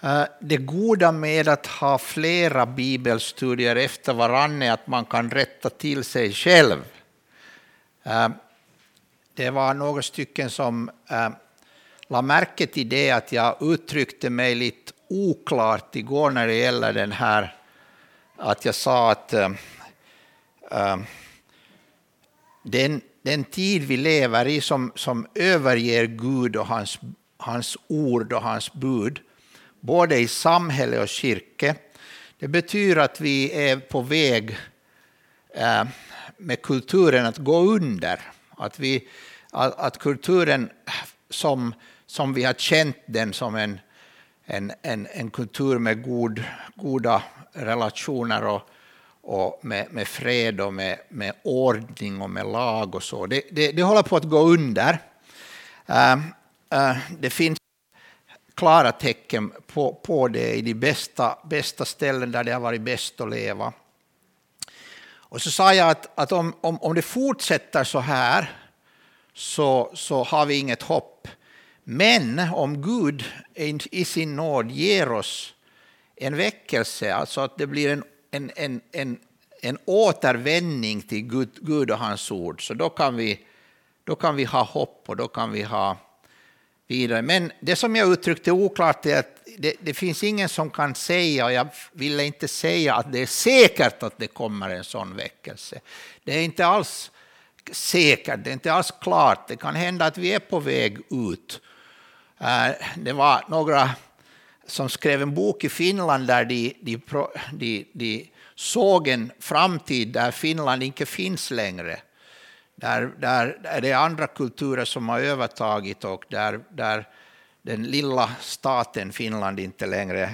Eh, det goda med att ha flera bibelstudier efter varandra är att man kan rätta till sig själv. Eh, det var några stycken som eh, la märke till det att jag uttryckte mig lite oklart igår när det gäller den här att jag sa att den, den tid vi lever i som, som överger Gud och hans, hans ord och hans bud både i samhälle och kyrka. Det betyder att vi är på väg eh, med kulturen att gå under. Att, vi, att kulturen som, som vi har känt den som en, en, en, en kultur med god, goda relationer och, och med, med fred och med, med ordning och med lag och så. Det, det, det håller på att gå under. Uh, uh, det finns klara tecken på, på det i de bästa, bästa ställen där det har varit bäst att leva. Och så sa jag att, att om, om, om det fortsätter så här så, så har vi inget hopp. Men om Gud i sin nåd ger oss en väckelse, alltså att det blir en, en, en, en, en återvändning till Gud, Gud och hans ord, så då kan, vi, då kan vi ha hopp och då kan vi ha vidare. Men det som jag uttryckte oklart är att det, det, finns ingen som kan säga, och jag ville inte säga att det är säkert att det kommer en sån väckelse. Det är inte alls säkert, det är inte alls klart. Det kan hända att vi är på väg ut. Eh, det var några som skrev en bok i Finland där de, de, de, de såg en framtid där Finland inte finns längre där, där, där det är andra kulturer som har övertagit och där, där den lilla staten Finland inte längre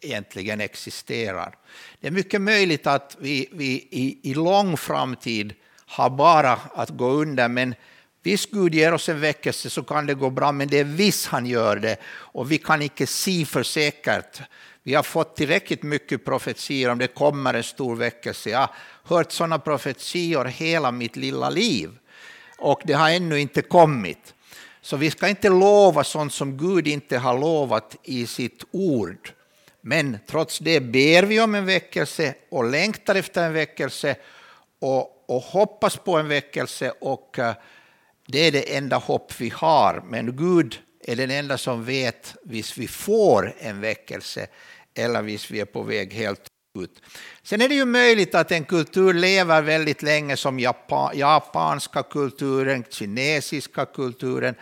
egentligen existerar. Det är mycket möjligt att vi, vi i, i lång framtid har bara att gå under, men Visst Gud ger oss en väckelse så kan det gå bra, men det är visst han gör det och vi kan inte se för säkert. Vi har fått tillräckligt mycket profetior om det kommer en stor väckelse. Jag har hört sådana profetior hela mitt lilla liv och det har ännu inte kommit. Så vi ska inte lova sånt som Gud inte har lovat i sitt ord. Men trots det ber vi om en väckelse och längtar efter en väckelse och, och hoppas på en väckelse och eh, det är det enda hopp vi har. Men Gud är den enda som vet om vi får en väckelse eller hvis vi är på väg helt ut. Sen är det ju möjligt att en kultur lever väldigt länge som Japan, japanska kulturen, kinesiska kulturen,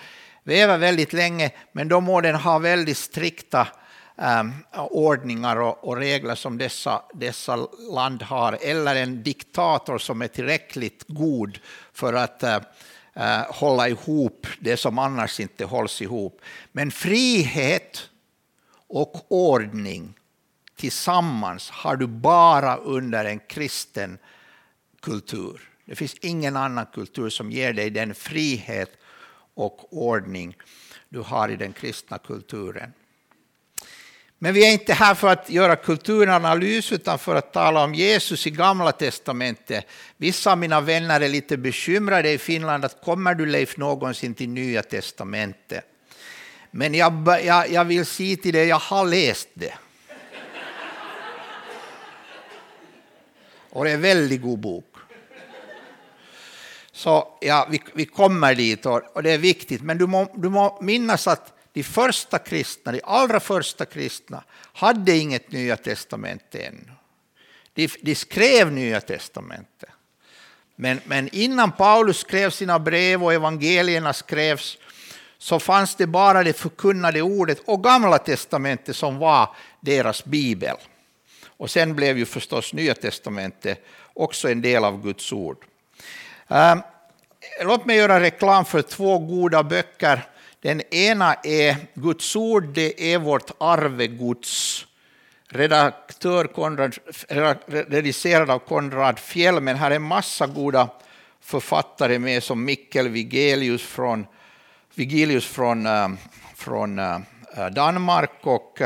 lever väldigt länge, men då må den ha väldigt strikta um, ordningar och, och, regler som dessa, dessa land har, eller en diktator som är tillräckligt god för att uh, uh, hålla ihop det som annars inte hålls ihop. Men frihet och ordning tillsammans har du bara under en kristen kultur. Det finns ingen annan kultur som ger dig den frihet och ordning du har i den kristna kulturen. Men vi är inte här för att göra kulturanalys utan för att tala om Jesus i Gamla testamentet. Vissa av mina vänner är lite bekymrade i Finland att kommer du Leif någonsin till Nya testamentet? Men jag, jag, jag vill säga till dig, jag har läst det. Och det är en väldigt god bok. Så ja, vi, vi kommer dit och, och, det är viktigt. Men du må, du må minnas att de första kristna, de allra första kristna, hade inget Nya testamente ännu. De, de skrev Nya testamentet. Men, men innan Paulus skrev sina brev och evangelierna skrevs så fanns det bara det förkunnade ordet och Gamla testamentet som var deras bibel. Och sen blev ju förstås Nya testamentet också en del av Guds ord. Ehm, låt mig göra reklam för två goda böcker. Den ena är Guds ord, det är vårt arvegods. Redaktör Konrad, redigerad av Konrad Fjell, men här är en massa goda författare med som Mikkel Vigelius från, Vigilius från, ehm, från ehm, Danmark och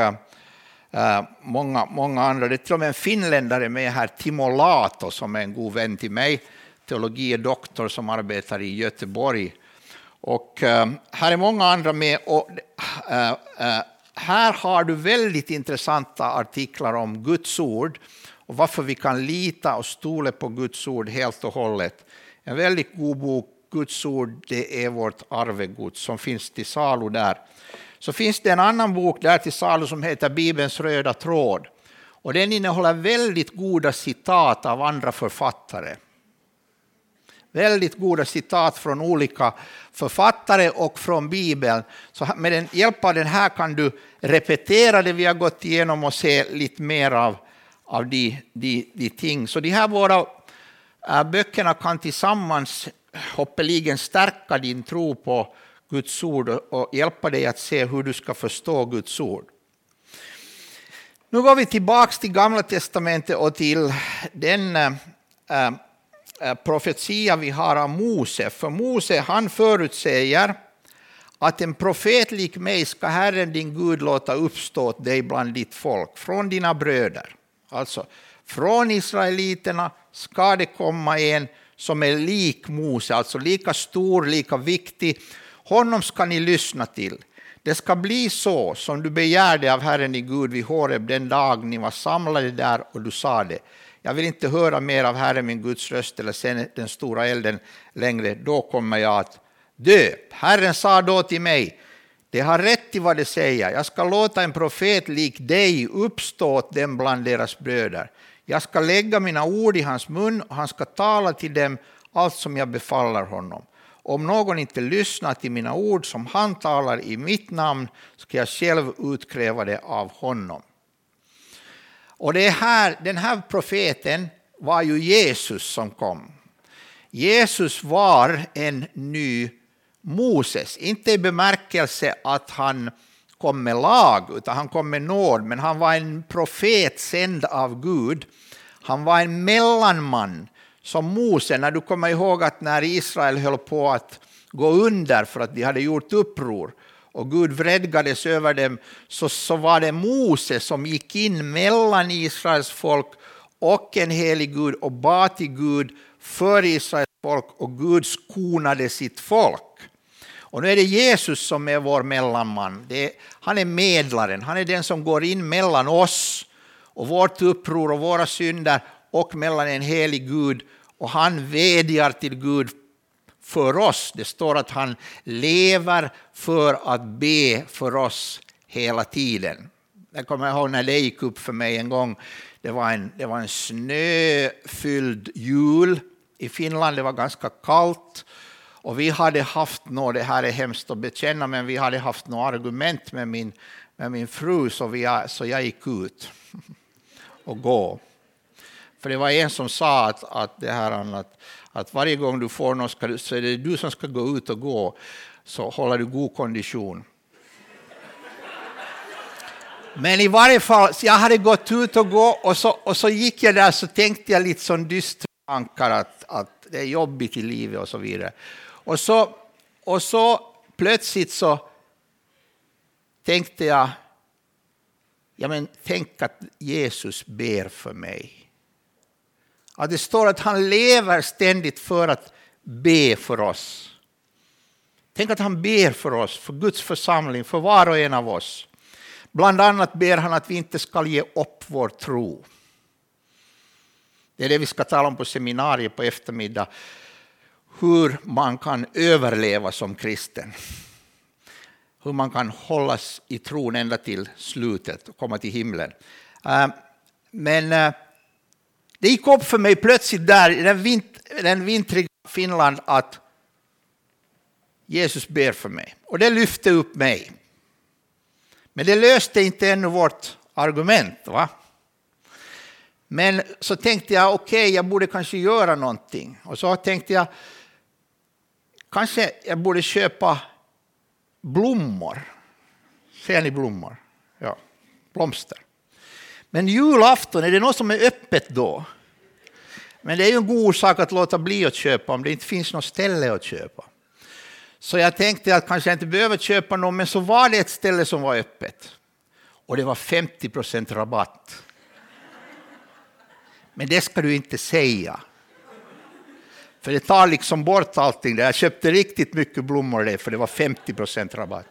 Uh, många, många andra. Det är till och med en finländare med här, Timo Lato, som är en god vän till mig, teologie doktor som arbetar i Göteborg. Och uh, här är många andra med. Och, uh, här har du väldigt intressanta artiklar om Guds ord och varför vi kan lita och stole på Guds ord helt och hållet. En väldigt god bok, Guds ord, det är vårt arvegods, som finns till salu där. Så finns det en annan bok där till salu som heter Bibelns röda tråd. Och den innehåller väldigt goda citat av andra författare. Väldigt goda citat från olika författare och från Bibeln. Så med den, hjälp av den här kan du repetera det vi har gått igenom och se lite mer av, av de, de, de ting. Så de här båda eh, böckerna kan tillsammans hoppeligen stärka din tro på Guds ord och hjälpa dig att se hur du ska förstå Guds ord. Nu går vi tillbaka till Gamla testamentet och till den äh, profetia vi har av Mose. För Mose han förutsäger att en profet lik mig ska Herren din Gud låta uppstå åt dig bland ditt folk, från dina bröder. Alltså, från israeliterna ska det komma en som är lik Mose, alltså lika stor, lika viktig. Honom ska ni lyssna till. Det ska bli så som du begärde av Herren i Gud vid Horeb den dag ni var samlade där och du sa det. Jag vill inte höra mer av Herren min Guds röst eller se den stora elden längre, då kommer jag att dö. Herren sa då till mig, det har rätt i vad det säger, jag ska låta en profet lik dig uppstå åt dem bland deras bröder. Jag ska lägga mina ord i hans mun och han ska tala till dem allt som jag befaller honom. Om någon inte lyssnar till mina ord som han talar i mitt namn ska jag själv utkräva det av honom. Och det här, den här profeten var ju Jesus som kom. Jesus var en ny Moses, inte i bemärkelse att han kom med lag, utan han kom med nåd, men han var en profet sänd av Gud. Han var en mellanman som Mose, när du kommer ihåg att när Israel höll på att gå under för att de hade gjort uppror och Gud vredgades över dem, så, så var det Mose som gick in mellan Israels folk och en helig Gud och bad till Gud för Israels folk och Gud skonade sitt folk. Och nu är det Jesus som är vår mellanman. Är, han är medlaren, han är den som går in mellan oss och vårt uppror och våra synder och mellan en helig Gud och han vädjar till Gud för oss. Det står att han lever för att be för oss hela tiden. Jag kommer ihåg när det gick upp för mig en gång. Det var en, det var en snöfylld jul i Finland. Det var ganska kallt. Och vi hade haft något, det här är hemskt att bekänna, men vi hade haft något argument med min, med min fru så, vi, så jag gick ut och gå. För det var en som sa att, att, det här, att, att varje gång du får något ska, så är det du som ska gå ut och gå, så håller du god kondition. Men i varje fall, jag hade gått ut och gå och så, och så gick jag där så tänkte jag lite sån dystra tankar att, att det är jobbigt i livet och så vidare. Och så, och så plötsligt så tänkte jag, ja men tänk att Jesus ber för mig. Att det står att han lever ständigt för att be för oss. Tänk att han ber för oss, för Guds församling, för var och en av oss. Bland annat ber han att vi inte ska ge upp vår tro. Det är det vi ska tala om på seminariet på eftermiddag. Hur man kan överleva som kristen. Hur man kan hållas i tron ända till slutet och komma till himlen. Äh, men äh, det gick upp för mig plötsligt där i den, vint, den vintriga Finland att Jesus ber för mig. Och det lyfte upp mig. Men det löste inte ännu vårt argument. Va? Men så tänkte jag, okej, okay, jag borde kanske göra någonting. Och så tänkte jag, kanske jag borde köpa blommor. Ser ni blommor? Ja, blomster. Men julafton, är det något som är öppet då? Men det är ju en god sak att låta bli att köpa om det inte finns något ställe att köpa. Så jag tänkte att kanske jag inte behöver köpa något, men så var det ett ställe som var öppet. Och det var 50 procent rabatt. Men det ska du inte säga. För det tar liksom bort allting. Jag köpte riktigt mycket blommor där, för det var 50 procent rabatt.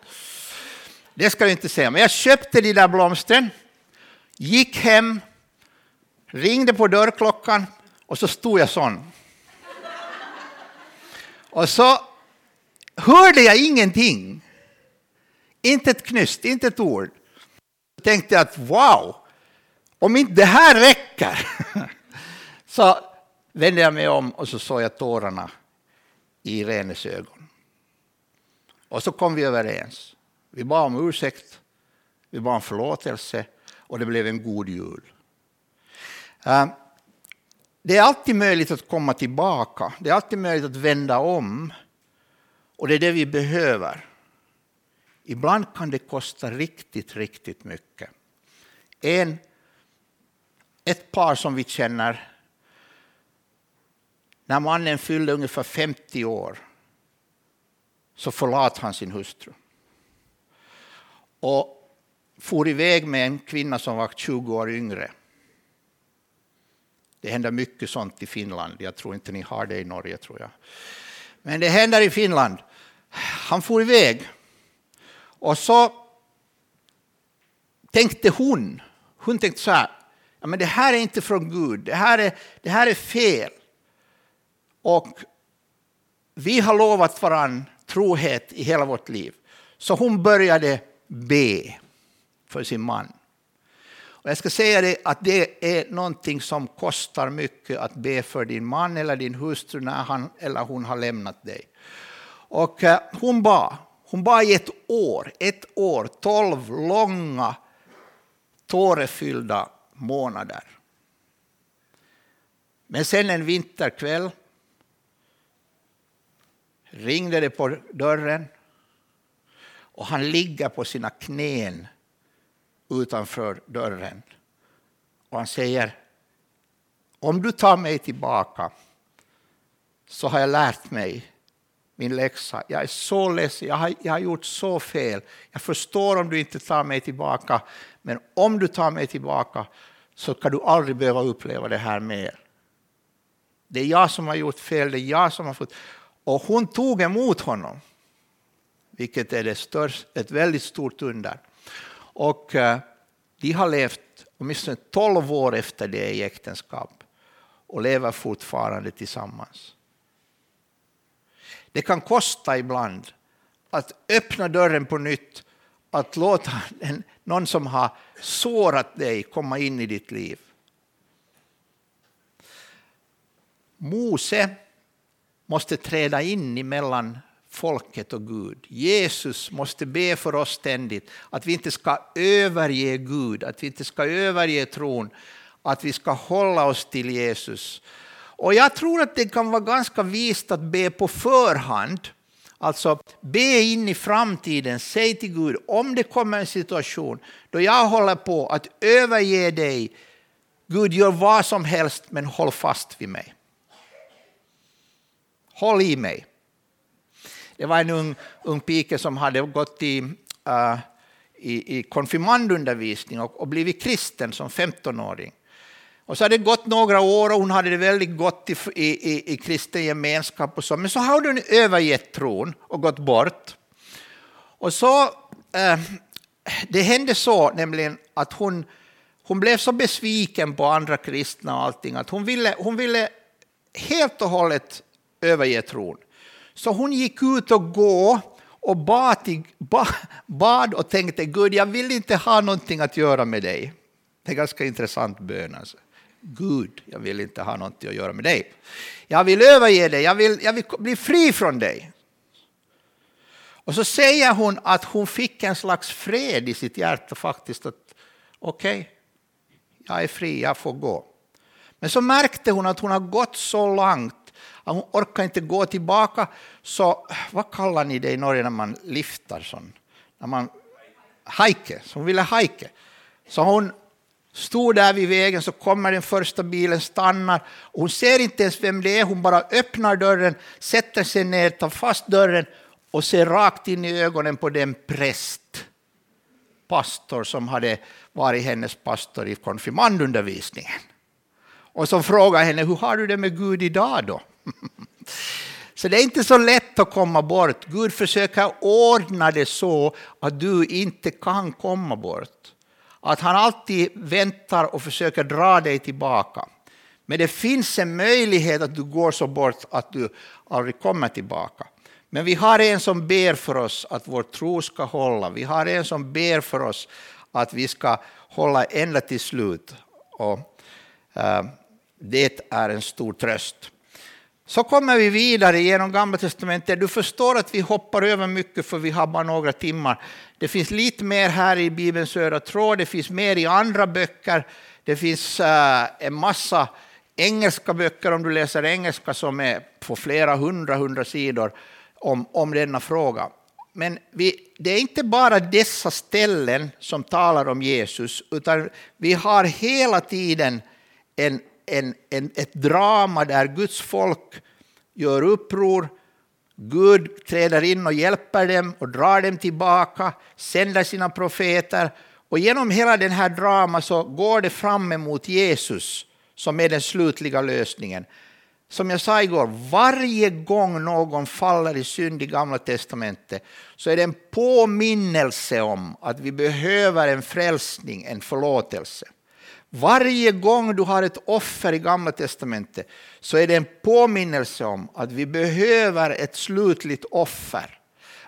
Det ska du inte säga. Men jag köpte de där blomstren, gick hem, ringde på dörrklockan och så stod jag sån. Och så hörde jag ingenting. Inte ett knyst, inte ett ord. Jag tänkte att wow, om inte det här räcker. Så vände jag mig om och så såg jag tårarna i Irenes ögon. Och så kom vi överens. Vi bad om ursäkt, vi bad om förlåtelse och det blev en god jul. Det är alltid möjligt att komma tillbaka, det är alltid möjligt att vända om. Och det är det vi behöver. Ibland kan det kosta riktigt, riktigt mycket. En, ett par som vi känner, när mannen fyllde ungefär 50 år så förlät han sin hustru. Och for iväg med en kvinna som var 20 år yngre. Det händer mycket sånt i Finland. Jag tror inte ni har det i Norge. tror jag. Men det händer i Finland. Han for iväg. Och så tänkte hon, hon tänkte så här, ja, men det här är inte från Gud, det här är, det här är fel. Och vi har lovat varandra trohet i hela vårt liv. Så hon började be för sin man. Och jag ska säga det att det är någonting som kostar mycket att be för din man eller din hustru när han eller hon har lämnat dig. Och eh, hon bad. Hon bad i ett år, ett år, tolv långa tårefyllda månader. Men sen en vinterkväll ringde det på dörren och han ligger på sina knän utanför dörren. Och han säger, om du tar mig tillbaka så har jag lärt mig min läxa. Jag är så ledsen, jag har, jag har gjort så fel. Jag förstår om du inte tar mig tillbaka, men om du tar mig tillbaka så kan du aldrig behöva uppleva det här mer. Det är jag som har gjort fel, det är jag som har fått... Och hon tog emot honom, vilket är det största, ett väldigt stort under. Och eh, de har levt åtminstone 12 år efter det i äktenskap och lever fortfarande tillsammans. Det kan kosta ibland att öppna dörren på nytt, att låta någon som har sårat dig komma in i ditt liv. Mose måste träda in emellan folket och Gud. Jesus måste be för oss ständigt att vi inte ska överge Gud, att vi inte ska överge tron, att vi ska hålla oss till Jesus. Och jag tror att det kan vara ganska vist att be på förhand. Alltså be in i framtiden, säg till Gud om det kommer en situation då jag håller på att överge dig, Gud gör vad som helst men håll fast vid mig. Håll i mig. Det var en ung, ung pike som hade gått i, uh, i, i konfirmandundervisning och, och blivit kristen som 15-åring. Och så hade det gått några år och hon hade det väldigt gott i, i, i kristen gemenskap. Och så. Men så hade hon övergett tron och gått bort. Och så, eh, det hände så nämligen att hon, hon blev så besviken på andra kristna och allting att hon ville, hon ville helt och hållet överge tron. Så hon gick ut och gå och bad, bad och tänkte Gud, jag vill inte ha någonting att göra med dig. Det är en ganska intressant bön. Alltså. Gud, jag vill inte ha någonting att göra med dig. Jag vill överge dig, jag vill, jag vill bli fri från dig. Och så säger hon att hon fick en slags fred i sitt hjärta faktiskt. att Okej, okay, jag är fri, jag får gå. Men så märkte hon att hon har gått så långt hon orkar inte gå tillbaka. Så vad kallar ni det i Norge när man liftar? Sån? När man hajke, så hon ville hajke. Så hon stod där vid vägen så kommer den första bilen, stannar. Hon ser inte ens vem det är, hon bara öppnar dörren, sätter sig ner, tar fast dörren och ser rakt in i ögonen på den präst, pastor som hade varit hennes pastor i konfirmandundervisningen. Och som frågar henne, hur har du det med Gud idag då? Så det är inte så lätt att komma bort. Gud försöker ordna det så att du inte kan komma bort. Att han alltid väntar och försöker dra dig tillbaka. Men det finns en möjlighet att du går så bort att du aldrig kommer tillbaka. Men vi har en som ber för oss att vår tro ska hålla. Vi har en som ber för oss att vi ska hålla ända till slut. Och, uh, det är en stor tröst. Så kommer vi vidare genom Gamla testamentet. Du förstår att vi hoppar över mycket för vi har bara några timmar. Det finns lite mer här i Bibelns röda tråd, det finns mer i andra böcker. Det finns uh, en massa engelska böcker om du läser engelska som är på flera hundra, hundra sidor om, om denna fråga. Men vi, det är inte bara dessa ställen som talar om Jesus, utan vi har hela tiden en, en, en, ett drama där Guds folk gör uppror, Gud träder in och hjälper dem och drar dem tillbaka, sänder sina profeter. Och genom hela den här dramat så går det fram emot Jesus som är den slutliga lösningen. Som jag sa igår, varje gång någon faller i synd i Gamla testamentet så är det en påminnelse om att vi behöver en frälsning, en förlåtelse. Varje gång du har ett offer i Gamla testamentet så är det en påminnelse om att vi behöver ett slutligt offer.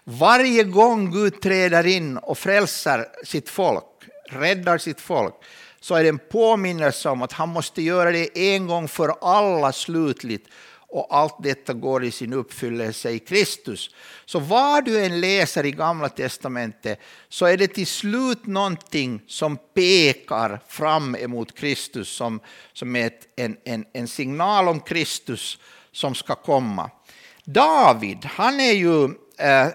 Varje gång Gud träder in och frälser sitt folk, räddar sitt folk, så är det en påminnelse om att han måste göra det en gång för alla slutligt. Och allt detta går i sin uppfyllelse i Kristus. Så vad du än läser i Gamla Testamentet så är det till slut någonting som pekar fram emot Kristus som, som är ett, en, en, en signal om Kristus som ska komma. David, han är ju eh,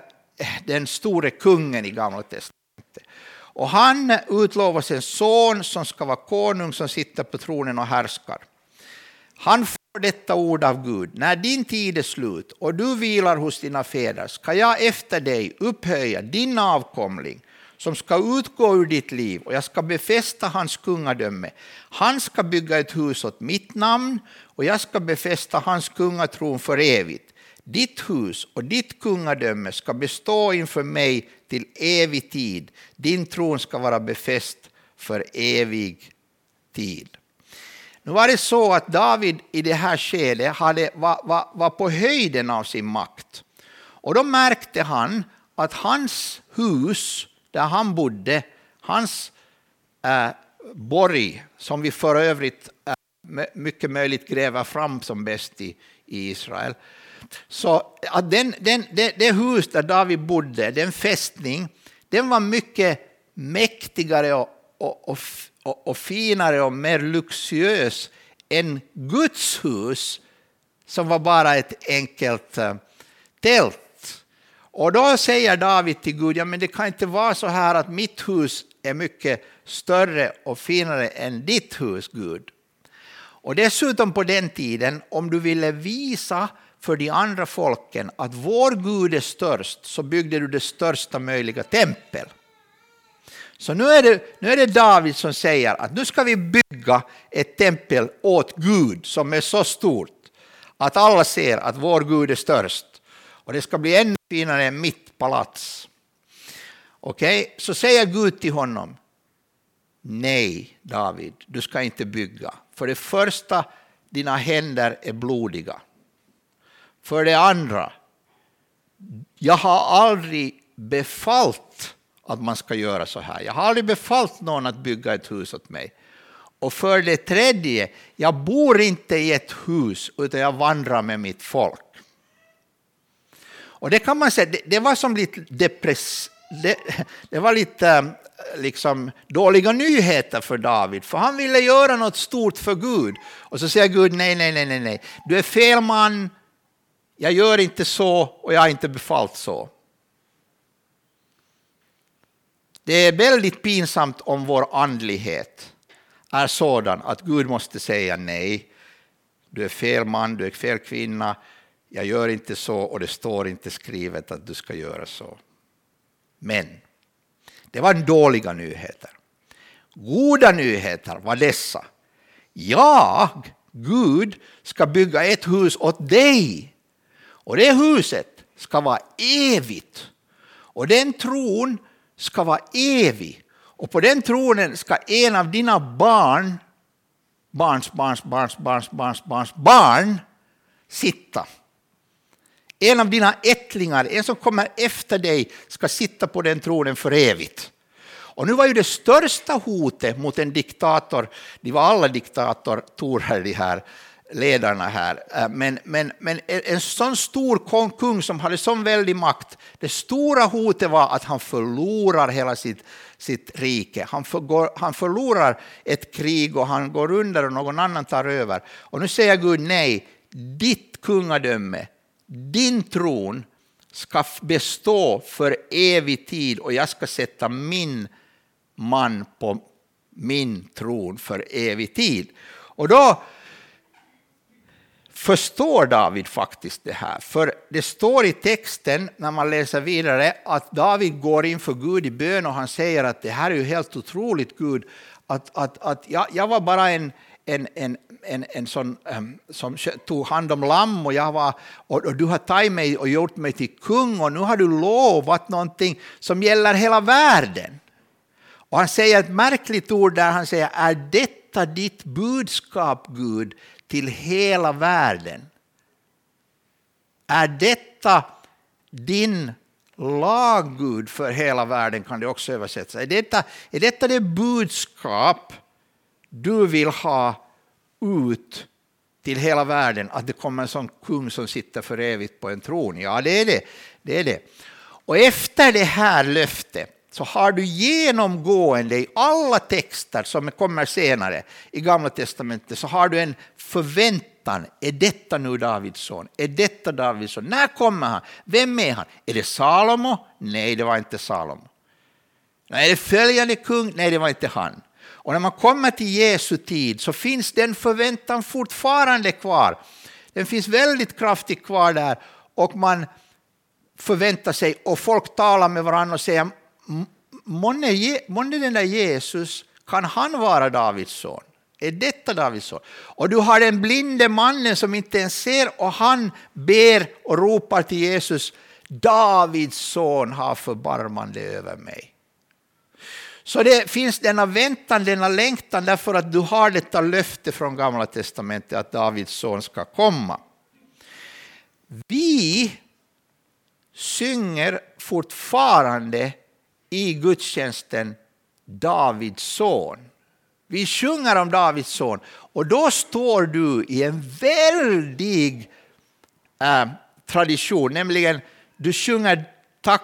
den store kungen i Gamla Testamentet. Och han utlovas en son som ska vara konung som sitter på tronen och härskar. Han detta ord av Gud. När din tid är slut och du vilar hos dina fäder ska jag efter dig upphöja din avkomling som ska utgå ur ditt liv och jag ska befästa hans kungadöme. Han ska bygga ett hus åt mitt namn och jag ska befästa hans kungatron för evigt. Ditt hus och ditt kungadöme ska bestå inför mig till evig tid. Din tron ska vara befäst för evig tid. Nu var det så att David i det här skedet hade, var, var, var på höjden av sin makt. Och då märkte han att hans hus, där han bodde, hans äh, borg, som vi för övrigt äh, mycket möjligt gräver fram som bäst i, i Israel, så att den, den, det, det hus där David bodde, den fästning, den var mycket mäktigare och, och, och, och finare och mer luxuös än Guds hus som var bara ett enkelt eh, tält. Och då säger David till Gud, ja men det kan inte vara så här att mitt hus är mycket större och finare än ditt hus, Gud. Och dessutom på den tiden, om du ville visa för de andra folken att vår Gud är störst, så byggde du det största möjliga tempel. Så nu är, det, nu är det David som säger att nu ska vi bygga ett tempel åt Gud som är så stort att alla ser att vår Gud är störst. Och det ska bli ännu finare än mitt palats. Okej, okay? så säger Gud till honom, nej David, du ska inte bygga. För det första, dina händer är blodiga. För det andra, jag har aldrig befallt att man ska göra så här. Jag har aldrig befallt någon att bygga ett hus åt mig. Och för det tredje, jag bor inte i ett hus utan jag vandrar med mitt folk. Och det kan man säga, det, det var som lite depress, det, det, var lite eh, liksom, dåliga nyheter för David, för han ville göra något stort för Gud. Och så säger Gud nej, nej, nej, nej, du är fel man, jag gör inte så och jag har inte befallt så. Det är väldigt pinsamt om vår andlighet är sådan att Gud måste säga nej. Du är fel man, du är fel kvinna. Jag gör inte så och det står inte skrivet att du ska göra så. Men det var dåliga nyheter. Goda nyheter var dessa. Jag, Gud, ska bygga ett hus åt dig Och det huset ska vara evigt. Och den tron ska vara evig. Och på den tronen ska en av dina barn, barns, barns, barns, barns, barns, barns barn sitta. En av dina ättlingar, en som kommer efter dig, ska sitta på den tronen för evigt. Och nu var ju det största hotet mot en diktator, de var alla diktatorer de här ledarna här, eh, men, men, men en sån stor kung som hade sån väldig makt, det stora hotet var att han förlorar hela sitt, sitt rike. Han, förgår, han förlorar ett krig och han går under och någon annan tar över. Och nu säger Gud nej, ditt kungadöme, din tron ska bestå för evig tid och jag ska sätta min man på min tron för evig tid. Och då förstår David faktiskt det här. För det står i texten, när man läser vidare, att David går inför Gud i bön och han säger att det här är ju helt otroligt Gud, att, att, att jag, jag var bara en, en, en, en, en sån um, som tog hand om lamm och, jag var, och, och, du har tagit mig och gjort mig till kung och nu har du lovat någonting som gäller hela världen. Och han säger ett märkligt ord där han säger, är detta ditt budskap Gud till hela världen? Är detta din laggud för hela världen kan det också översättas. Är detta, är detta det budskap du vill ha ut till hela världen, att det kommer en sån kung som sitter för evigt på en tron? Ja, det är det. det, är det. Och efter det här löftet så har du genomgående i alla texter som kommer senare i Gamla Testamentet så har du en förväntan. Är detta nu Davids son? Är detta Davids son? När kommer han? Vem är han? Är det Salomo? Nej, det var inte Salomo. är det följande kung? Nej, det var inte han. Och när man kommer till Jesu tid så finns den förväntan fortfarande kvar. Den finns väldigt kraftigt kvar där och man förväntar sig och folk talar med varandra och säger månne, månne den där Jesus, kan han vara Davids son? Är detta Davids son? Och du har den blinde mannen som inte ens ser och han ber och ropar till Jesus, Davids son har förbarmande över mig. Så det finns denna väntan, denna längtan därför att du har detta löfte från Gamla Testamentet att Davids son ska komma. Vi synger fortfarande i gudstjänsten Davids son. Vi sjunger om Davids son. Och då står du i en väldig eh, tradition, nämligen du sjunger tack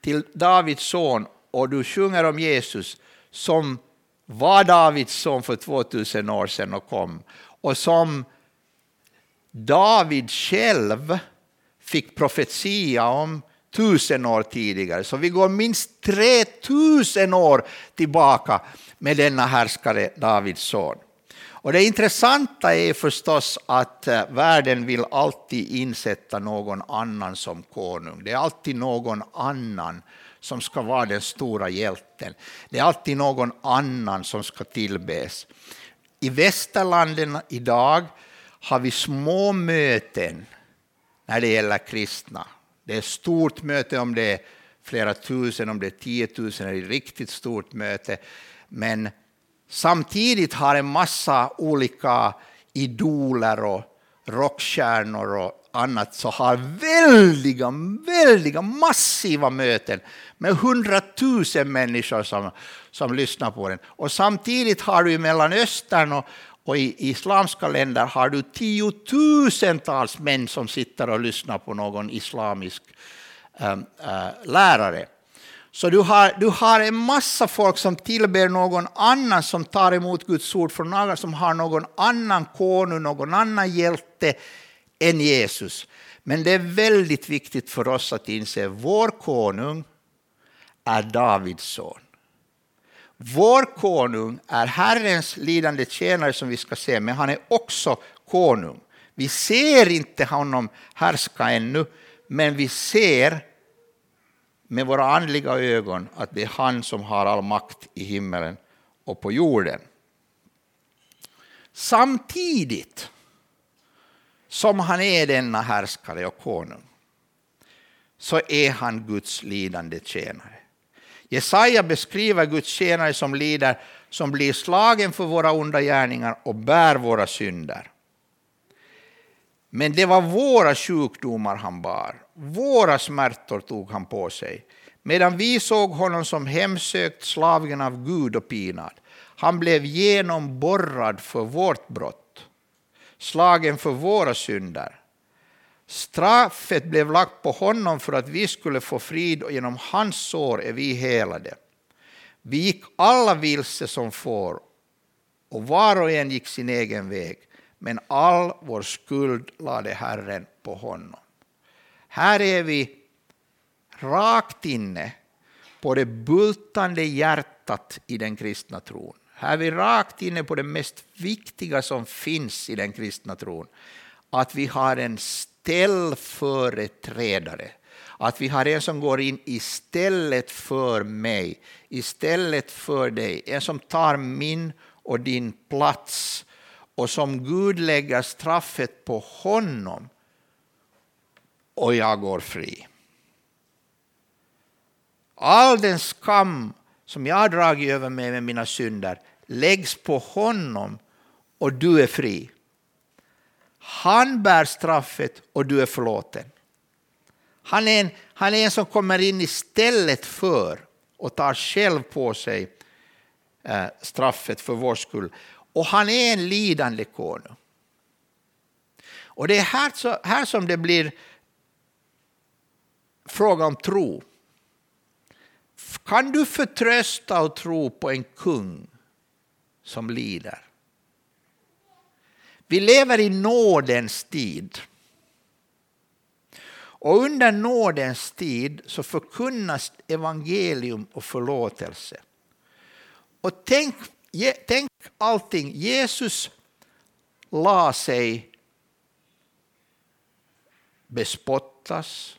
till Davids son och du sjunger om Jesus som var Davids son för 2000 år sedan och kom. Och som David själv fick profetia om tusen år tidigare. Så vi går minst 3000 år tillbaka med denna härskare Davids son. Och det intressanta är förstås att eh, världen vill alltid insätta någon annan som konung. Det är alltid någon annan som ska vara den stora hjälten. Det är alltid någon annan som ska tillbes. I västerlanden idag har vi små möten när det gäller kristna. Det är ett stort möte om det är flera tusen, om det är tiotusen, är det ett riktigt stort möte. Men samtidigt har en massa olika idoler och rockstjärnor och annat så har väldiga, väldiga, massiva möten med hundratusen människor som, som lyssnar på den. Och samtidigt har du i Mellanöstern och, och i islamska länder har du tiotusentals män som sitter och lyssnar på någon islamisk äh, lärare. Så du har, du har en massa folk som tillber någon annan som tar emot Guds ord från någon som har någon annan konung, någon annan hjälte än Jesus. Men det är väldigt viktigt för oss att inse att vår konung är Davids son. Vår konung är Herrens lidande tjänare som vi ska se, men han är också konung. Vi ser inte honom härska ännu, men vi ser med våra andliga ögon att det är han som har all makt i himmelen och på jorden. Samtidigt som han är denna härskare och konung, så är han Guds lidande tjänare. Jesaja beskriver Guds tjänare som lider, som blir slagen för våra onda gärningar och bär våra synder. Men det var våra sjukdomar han bar, våra smärtor tog han på sig, medan vi såg honom som hemsökt, slagen av Gud och pinad. Han blev genomborrad för vårt brott, slagen för våra synder. Straffet blev lagt på honom för att vi skulle få frid och genom hans sår är vi helade. Vi gick alla vilse som får och var och en gick sin egen väg, men all vår skuld lade Herren på honom. Här är vi rakt inne på det bultande hjärtat i den kristna tron. Här är vi rakt inne på det mest viktiga som finns i den kristna tron. Att vi har en ställföreträdare. Att vi har en som går in istället för mig, istället för dig. En som tar min och din plats och som Gud lägger straffet på honom och jag går fri. All den skam som jag har dragit över mig med mina synder läggs på honom och du är fri. Han bär straffet och du är förlåten. Han är, en, han är en som kommer in istället för och tar själv på sig eh, straffet för vår skull. Och han är en lidande konung. Och det är här, så, här som det blir fråga om tro. Kan du förtrösta och tro på en kung som lider? Vi lever i nådens tid. Och under nådens tid så förkunnas evangelium och förlåtelse. Och tänk, tänk allting, Jesus la sig bespottas,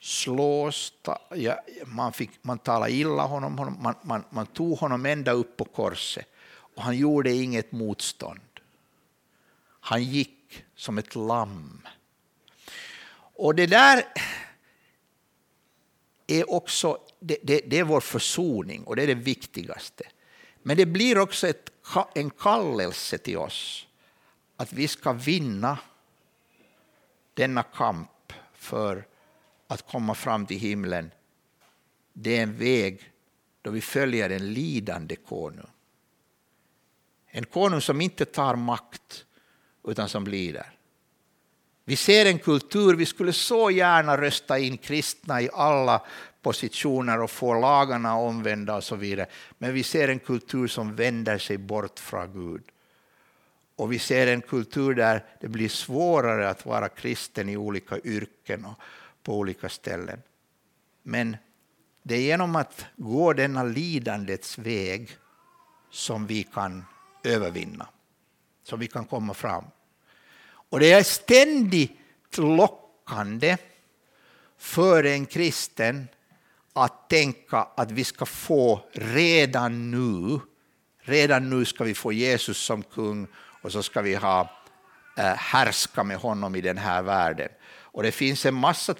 slås, ja, man, fick, man talade illa honom, man, man, man tog honom ända upp på korset och han gjorde inget motstånd. Han gick som ett lamm. Och det där är också det, det, det, är vår försoning och det är det viktigaste. Men det blir också ett, en kallelse till oss att vi ska vinna denna kamp för att komma fram till himlen. Det är en väg då vi följer en lidande konung. En konung som inte tar makt utan som lider. Vi ser en kultur, vi skulle så gärna rösta in kristna i alla positioner och få lagarna omvända och så vidare. Men vi ser en kultur som vänder sig bort från Gud. Och vi ser en kultur där det blir svårare att vara kristen i olika yrken och på olika ställen. Men det är genom att gå denna lidandets väg som vi kan övervinna så vi kan komma fram. Och det är ständigt lockande för en kristen att tänka att vi ska få redan nu, redan nu ska vi få Jesus som kung och så ska vi ha eh, härska med honom i den här världen. Och det finns en massa,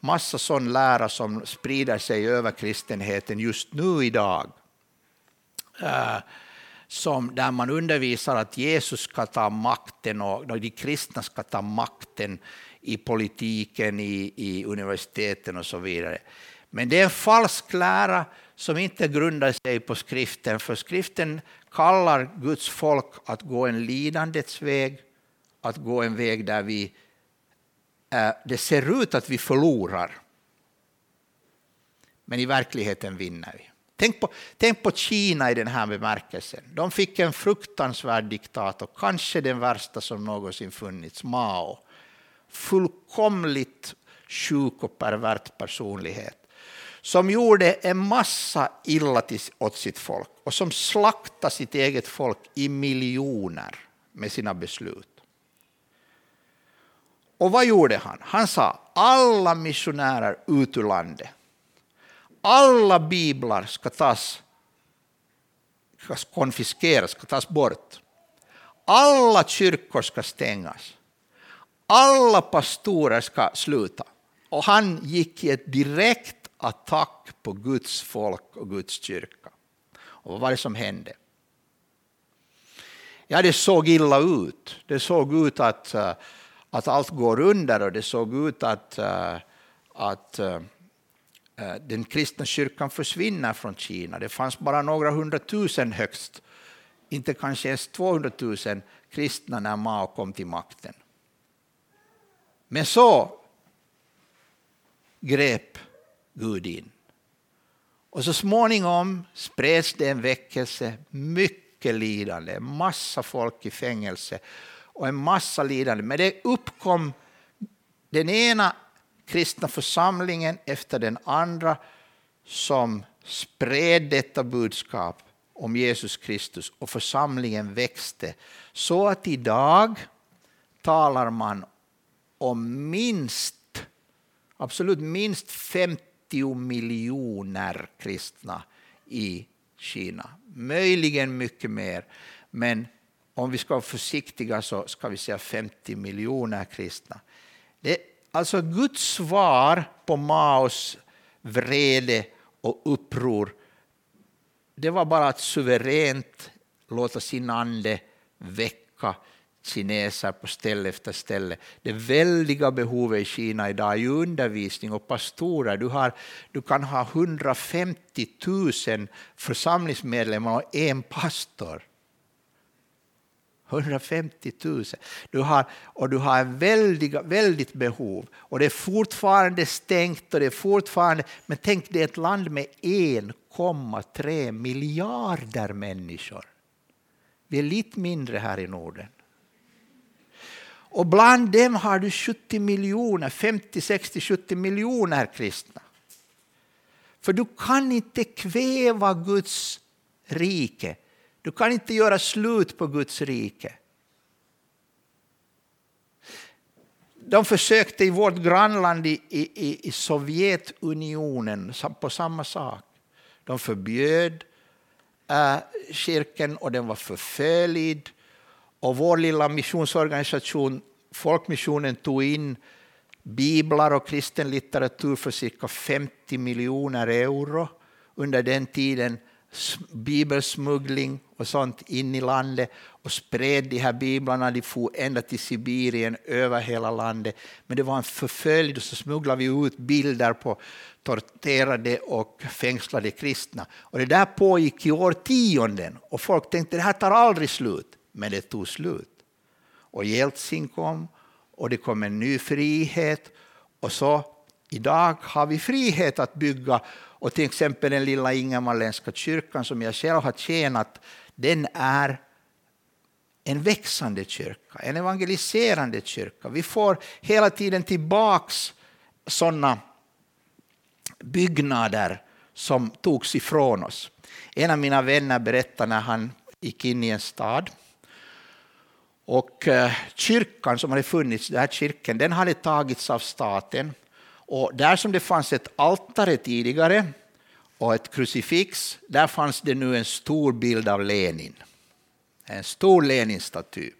massa sån lära som sprider sig över kristenheten just nu idag. Eh, som, där man undervisar att Jesus ska ta makten och de kristna ska ta makten i politiken, i, i universiteten och så vidare. Men det är en falsk lära som inte grundar sig på skriften, för skriften kallar Guds folk att gå en lidandets väg, att gå en väg där vi, eh, det ser ut att vi förlorar. Men i verkligheten vinner vi. Tänk på, tänk på Kina i den här bemärkelsen. De fick en fruktansvärd diktator, kanske den värsta som någonsin funnits, Mao. Fullkomligt sjuk och pervert personlighet som gjorde en massa illa till, åt sitt folk och som slaktade sitt eget folk i miljoner med sina beslut. Och vad gjorde han? Han sa alla missionärer ut ur landet alla biblar ska tas ska konfiskeras, ska tas bort. Alla kyrkor ska stängas. alla pastorer ska sluta. Och han gick i ett direkt attack på Guds folk och Guds kyrka. Och vad var det som hände? Ja, det såg illa ut. Det såg ut att, eh, att allt går under och det såg ut att, eh, att eh, Eh, den kristna kyrkan försvinner från Kina. Det fanns bara några hundratusen högst, inte kanske ens 200 000 kristna när Mao kom till makten. Men så grep Gud in. Och så småningom spreds det en väckelse, mycket lidande, en massa folk i fängelse och en massa lidande. Men det uppkom den ena kristna församlingen efter den andra som spred detta budskap om Jesus Kristus och församlingen växte så att idag talar man om minst, absolut minst 50 miljoner kristna i Kina. Möjligen mycket mer, men om vi ska vara försiktiga så ska vi säga 50 miljoner kristna. Det, alltså Guds svar på Maos vrede och uppror det var bara att suveränt låta sin ande väcka kineser på ställe efter ställe. Det väldiga behovet i Kina idag är undervisning och pastorer. Du, har, du kan ha 150 000 församlingsmedlemmar och en pastor. 150 000. Du har, och du har en väldiga, väldigt behov. Och det är fortfarande stängt. Och det är fortfarande, men tänk, det är ett land med 1,3 miljarder människor. Vi är lite mindre här i Norden. Och bland dem har du 70 miljoner, 50, 60, 70 miljoner kristna. För du kan inte kväva Guds rike. Du kan inte göra slut på Guds rike. De försökte i vårt grannland i, i, i Sovjetunionen på samma sak. De förbjöd äh, kyrkan och den var förföljd. Och vår lilla missionsorganisation Folkmissionen tog in biblar och kristen litteratur för cirka 50 miljoner euro under den tiden. Bibelsmuggling och sånt in i landet och spred de här biblarna. De for ända till Sibirien, över hela landet. Men det var en förföljd och så smugglade vi ut bilder på torterade och fängslade kristna. Och det där pågick i årtionden och folk tänkte det här tar aldrig slut. Men det tog slut. Och Jeltsin kom och det kom en ny frihet. Och så idag har vi frihet att bygga. Och till exempel den lilla ingermanländska kyrkan som jag själv har tjänat, den är en växande kyrka, en evangeliserande kyrka. Vi får hela tiden tillbaks sådana byggnader som togs ifrån oss. En av mina vänner berättade när han gick in i en stad och eh, kyrkan som hade funnits, den här kyrkan, den hade tagits av staten. Och där som det fanns ett altare tidigare och ett krucifix, där fanns det nu en stor bild av Lenin. En stor Lenin-staty.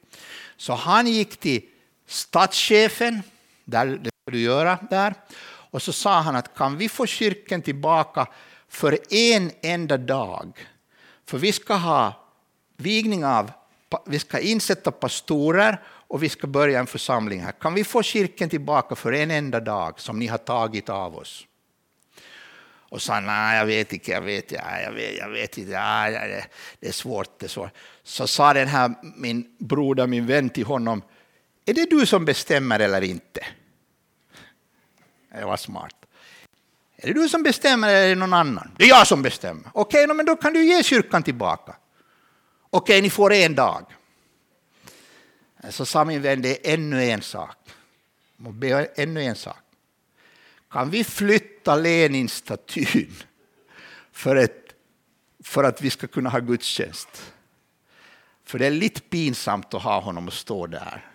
Så han gick till statschefen, där det ska du göra där, och så sa han att kan vi få kyrkan tillbaka för en enda dag? För vi ska ha vigning av vi ska insätta pastorer och vi ska börja en församling här. Kan vi få kyrkan tillbaka för en enda dag som ni har tagit av oss? Och sa nej, jag vet inte, jag vet, ja, jag vet, jag vet inte, ja, det, det är svårt, det är svårt. Så sa den här min broder, min vän till honom, är det du som bestämmer eller inte? Det var smart. Är det du som bestämmer eller är det någon annan? Det är jag som bestämmer. Okej, okay, men då kan du ge kyrkan tillbaka. Okej, ni får en dag. Så sa min vän, det är ännu en sak. Ännu en sak. Kan vi flytta Lenin-statyn för, för att vi ska kunna ha gudstjänst? För det är lite pinsamt att ha honom och stå där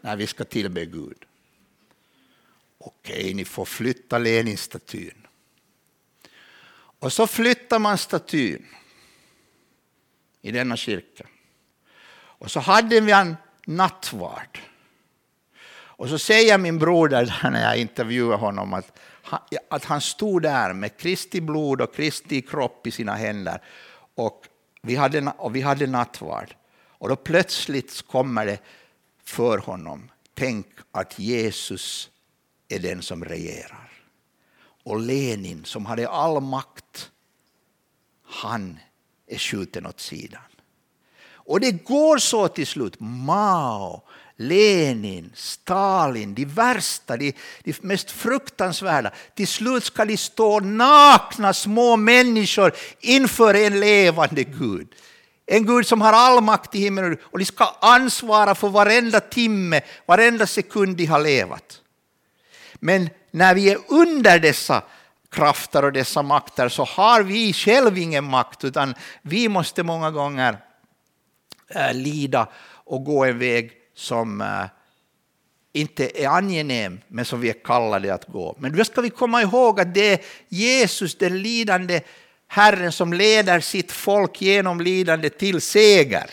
när vi ska tillbe Gud. Okej, ni får flytta Lenin-statyn. Och så flyttar man statyn i denna kyrka. Och så hade vi en nattvard. Och så säger min broder när jag intervjuar honom att, att han stod där med Kristi blod och Kristi kropp i sina händer och vi hade, och vi hade nattvard. Och då plötsligt kommer det för honom, tänk att Jesus är den som regerar. Och Lenin som hade all makt, han är skjuten åt sidan. Och det går så till slut. Mao, Lenin, Stalin, de värsta, de, de mest fruktansvärda. Till slut ska de stå nakna små människor inför en levande Gud. En Gud som har all makt i himlen och de ska ansvara för varenda timme, varenda sekund de har levat. Men när vi är under dessa krafter och dessa makter så har vi själv ingen makt utan vi måste många gånger äh, lida och gå en väg som äh, inte är angenäm men som vi är kallade att gå. Men då ska vi komma ihåg att det är Jesus, den lidande Herren som leder sitt folk genom lidande till seger.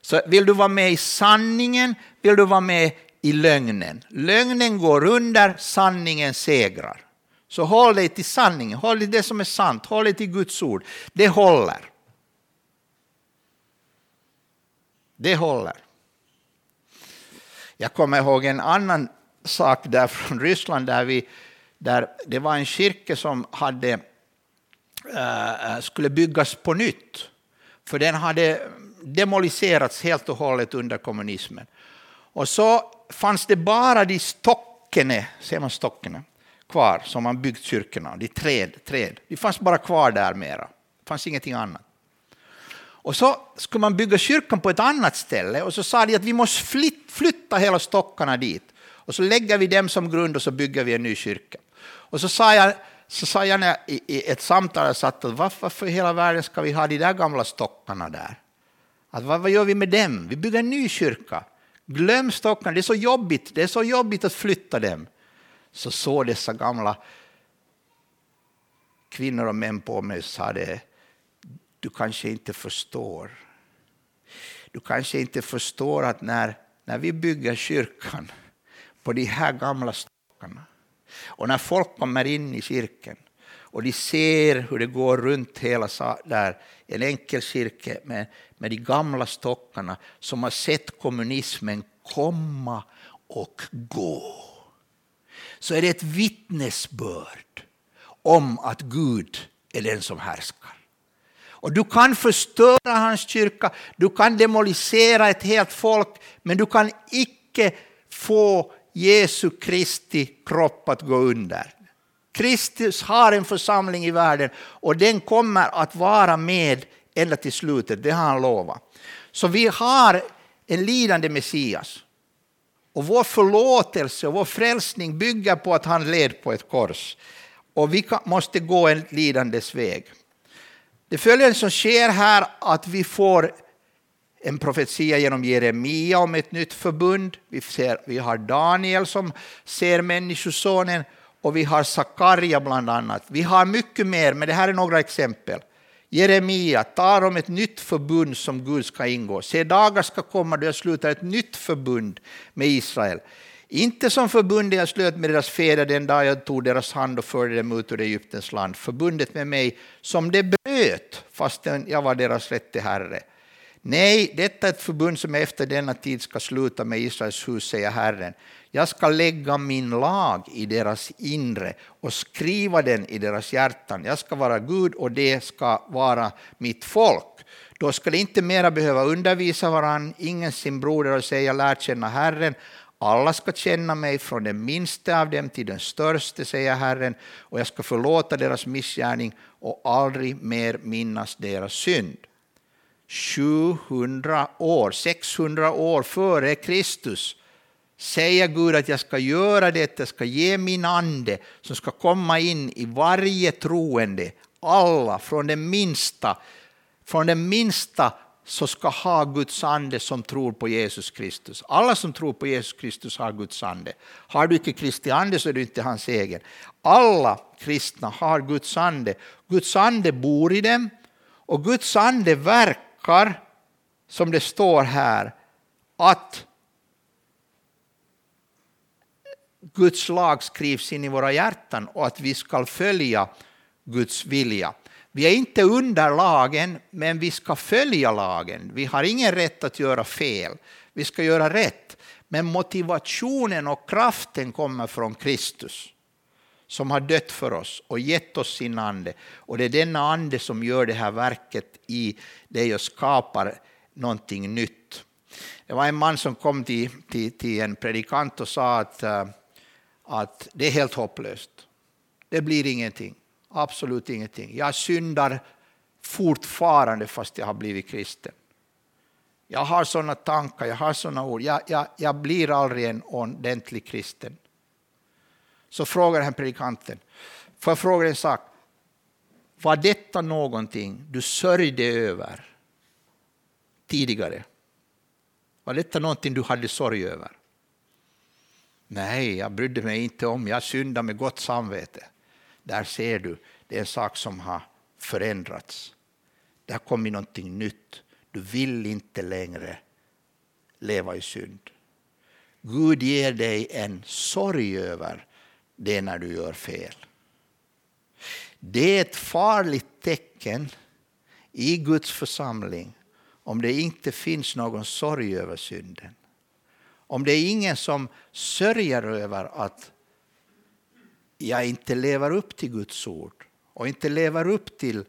Så vill du vara med i sanningen, vill du vara med i lögnen. Lögnen går under, sanningen segrar. Så håll dig till sanningen, håll dig till det som är sant, håll dig till Guds ord. Det håller. Det håller. Jag kommer ihåg en annan sak där från Ryssland där, vi, där det var en kyrka som hade, eh, eh, skulle byggas på nytt. För den hade demoliserats helt och hållet under kommunismen. Och så fanns det bara de stockene, ser man stockene, kvar som man byggt kyrkorna, de träd, träd. De fanns bara kvar där mera. Det fanns ingenting annat. Och så skulle man bygga kyrkan på ett annat ställe och så sa de att vi måste flytta hela stockarna dit. Och så lägger vi dem som grund och så bygger vi en ny kyrka. Och så sa jag, så sa jag när, i, i ett samtal, jag satt, att varför i hela världen ska vi ha de där gamla stockarna där? Att, vad, vad gör vi med dem? Vi bygger en ny kyrka. Glöm stockarna, det är så jobbigt, det är så jobbigt att flytta dem. Så såg dessa gamla kvinnor och män på mig och sa det, du kanske inte förstår. Du kanske inte förstår att när, när vi bygger kyrkan på de här gamla stockarna och när folk kommer in i kyrkan och de ser hur det går runt hela där, en enkel cirkel med, med de gamla stockarna som har sett kommunismen komma och gå. Så är det ett vittnesbörd om att Gud är den som härskar. Och du kan förstöra hans kyrka, du kan demolisera ett helt folk, men du kan icke få Jesu Kristi kropp att gå under. Kristus har en församling i världen och den kommer att vara med ända till slutet, det har han lovat. Så vi har en lidande Messias. Och vår förlåtelse och vår frälsning bygger på att han led på ett kors. Och vi måste gå en lidandes väg. Det följande som sker här att vi får en profetia genom Jeremia om ett nytt förbund. Vi, ser, vi har Daniel som ser Människosonen och vi har Sakarja bland annat. Vi har mycket mer, men det här är några exempel. Jeremia tar om ett nytt förbund som Gud ska ingå. Se, dagar ska komma då jag slutar ett nytt förbund med Israel. Inte som förbundet jag slöt med deras fäder den dag jag tog deras hand och förde dem ut ur Egyptens land. Förbundet med mig som de bröt fastän jag var deras rätte herre. Nej, detta är ett förbund som efter denna tid ska sluta med Israels hus, säger Herren. Jag ska lägga min lag i deras inre och skriva den i deras hjärtan. Jag ska vara Gud och det ska vara mitt folk. Då ska de inte mera behöva undervisa varandra, ingen sin broder och säga lärt känna Herren. Alla ska känna mig från den minsta av dem till den störste, säger Herren, och jag ska förlåta deras missgärning och aldrig mer minnas deras synd. 700 år, 600 år före Kristus säger Gud att jag ska göra det, jag ska ge min ande som ska komma in i varje troende, alla från den minsta, från den minsta så ska ha Guds ande som tror på Jesus Kristus. Alla som tror på Jesus Kristus har Guds ande. Har du inte Kristi ande så är du inte hans egen. Alla kristna har Guds ande. Guds ande bor i dem och Guds ande verkar, som det står här, att Guds lag skrivs in i våra hjärtan och att vi ska följa Guds vilja. Vi är inte under lagen, men vi ska följa lagen. Vi har ingen rätt att göra fel. Vi ska göra rätt. Men motivationen och kraften kommer från Kristus som har dött för oss och gett oss sin ande. Och det är denna ande som gör det här verket i dig och skapar någonting nytt. Det var en man som kom till, till, till en predikant och sa att, eh, att det är helt hopplöst. Det blir ingenting. Absolut ingenting. Jag syndar fortfarande fast jag har blivit kristen. Jag har sådana tankar, jag har sådana ord. Jag, jag, jag blir aldrig en ordentlig kristen. Så frågar han predikanten, får jag fråga en sak? Var detta någonting du sörjde över tidigare? Var detta någonting du hade sorg över? Nej, jag brydde mig inte om, jag syndade med gott samvete. Där ser du, det är en sak som har förändrats. Det har kommit någonting nytt. Du vill inte längre leva i synd. Gud ger dig en sorg över det när du gör fel. Det är ett farligt tecken i Guds församling om det inte finns någon sorg över synden. Om det är ingen som sörjer över att jag inte lever upp till Guds ord och inte lever upp till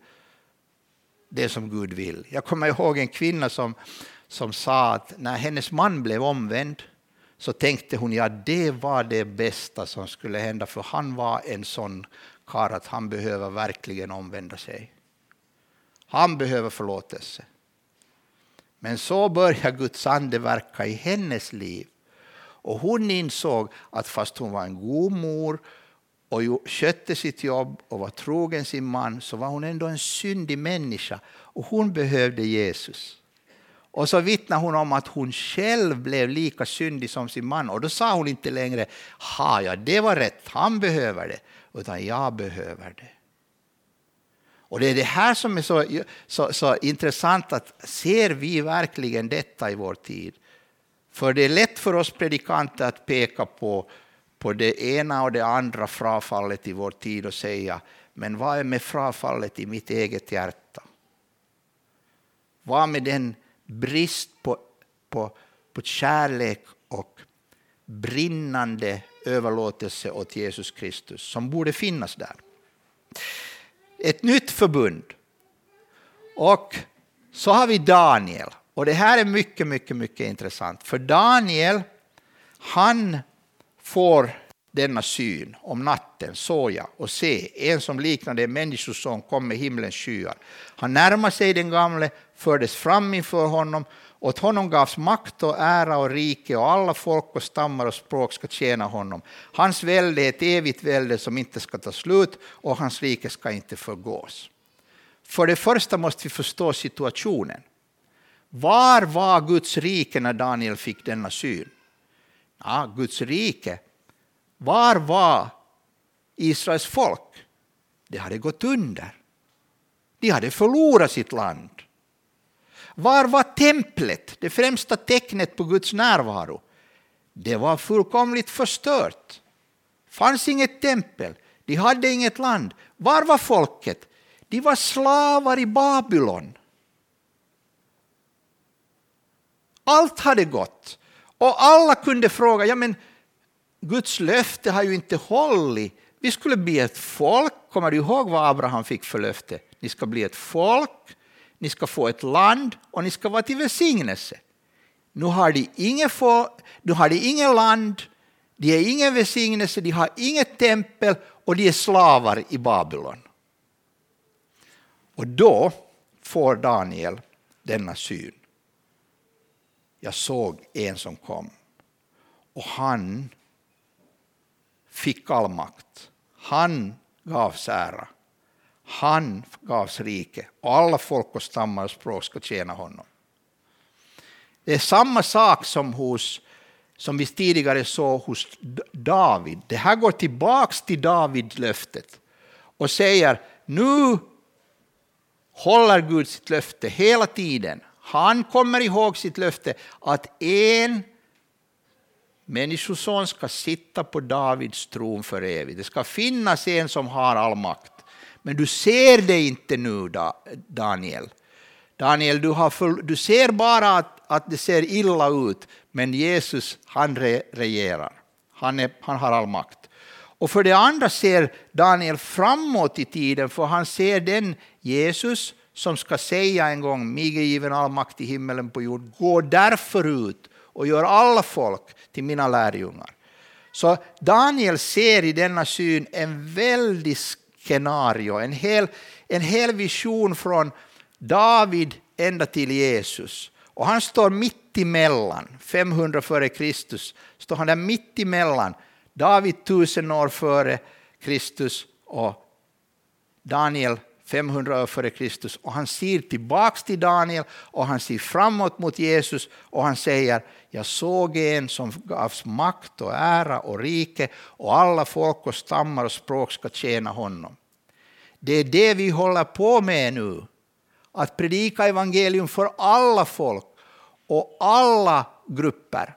det som Gud vill. Jag kommer ihåg en kvinna som, som sa att när hennes man blev omvänd så tänkte hon ja det var det bästa som skulle hända för han var en sån karl att han behöver verkligen omvända sig. Han behöver förlåtelse. Men så började Guds ande verka i hennes liv. Och hon insåg att fast hon var en god mor och skötte sitt jobb och var trogen sin man så var hon ändå en syndig människa och hon behövde Jesus. Och så vittnade hon om att hon själv blev lika syndig som sin man och då sa hon inte längre ha ja det var rätt, han behöver det, utan jag behöver det. Och det är det här som är så, så, så intressant att ser vi verkligen detta i vår tid? För det är lätt för oss predikanter att peka på på det ena och det andra frafallet i vår tid och säga men vad är med frafallet i mitt eget hjärta? Vad med den brist på, på, på kärlek och brinnande överlåtelse åt Jesus Kristus som borde finnas där? Ett nytt förbund. Och så har vi Daniel. Och det här är mycket, mycket, mycket intressant. För Daniel, han får denna syn om natten såg jag och se en som liknade en människoson kom med himlens skyar. Han närmade sig den gamle, fördes fram inför honom, åt honom gavs makt och ära och rike och alla folk och stammar och språk ska tjäna honom. Hans välde är ett evigt välde som inte ska ta slut och hans rike ska inte förgås. För det första måste vi förstå situationen. Var var Guds rike när Daniel fick denna syn? Ja, Guds rike, var var Israels folk? Det hade gått under. De hade förlorat sitt land. Var var templet, det främsta tecknet på Guds närvaro? Det var fullkomligt förstört. fanns inget tempel, de hade inget land. Var var folket? De var slavar i Babylon. Allt hade gått. Och alla kunde fråga, ja men Guds löfte har ju inte hållit. Vi skulle bli ett folk. Kommer du ihåg vad Abraham fick för löfte? Ni ska bli ett folk, ni ska få ett land och ni ska vara till välsignelse. Nu har de inget, nu har de inget land, de är ingen välsignelse, de har inget tempel och de är slavar i Babylon. Och då får Daniel denna syn. Jag såg en som kom och han fick all makt. Han gavs ära. Han gavs rike och alla folk och stammar och språk ska tjäna honom. Det är samma sak som, hos, som vi tidigare såg hos David. Det här går tillbaks till Davids löftet och säger nu håller Gud sitt löfte hela tiden. Han kommer ihåg sitt löfte att en Människoson ska sitta på Davids tron för evigt. Det ska finnas en som har all makt. Men du ser det inte nu, Daniel. Daniel, du, har full, du ser bara att, att det ser illa ut, men Jesus, han re, regerar. Han, är, han har all makt. Och för det andra ser Daniel framåt i tiden, för han ser den Jesus som ska säga en gång, mig är given all makt i himmelen på jord, gå därför ut och gör alla folk till mina lärjungar. Så Daniel ser i denna syn en väldig scenario, en hel, en hel vision från David ända till Jesus. Och han står mitt emellan, 500 före Kristus, står han där mitt emellan David tusen år före Kristus och Daniel 500 år före Kristus. Och han ser tillbaks till Daniel och han ser framåt mot Jesus och han säger jag såg en som gavs makt och ära och rike och alla folk och stammar och språk ska tjäna honom. Det är det vi håller på med nu. Att predika evangelium för alla folk och alla grupper.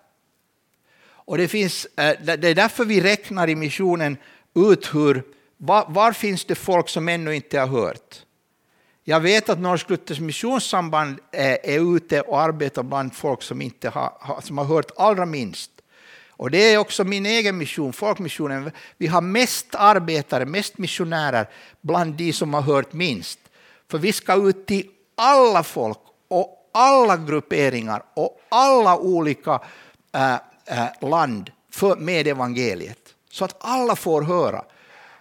Och det, finns, eh, det är därför vi räknar i missionen ut hur, var, var finns det folk som ännu inte har hört. Jag vet att Norsk Luthers Missionssamband är, är ute och arbetar bland folk som, inte har, som har hört allra minst. Och det är också min egen mission, folkmissionen. Vi har mest arbetare, mest missionärer bland de som har hört minst. För vi ska ut till alla folk och alla grupperingar och alla olika äh, äh, land för, med evangeliet. Så att alla får höra.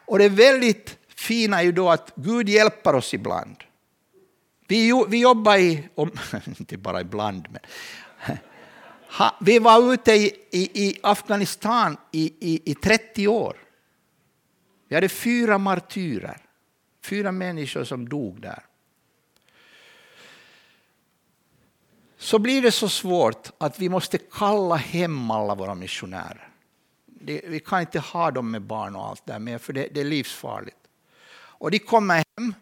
Och det väldigt fina är ju då att Gud hjälper oss ibland. Vi, vi jobbar i, om, inte bara ibland, men vi var ute i, i, i Afghanistan i, i, i 30 år. Vi hade fyra martyrer, fyra människor som dog där. Så blir det så svårt att vi måste kalla hem alla våra missionärer. Det, vi kan inte ha dem med barn och allt där med, för det, det är livsfarligt. Och de kommer hem.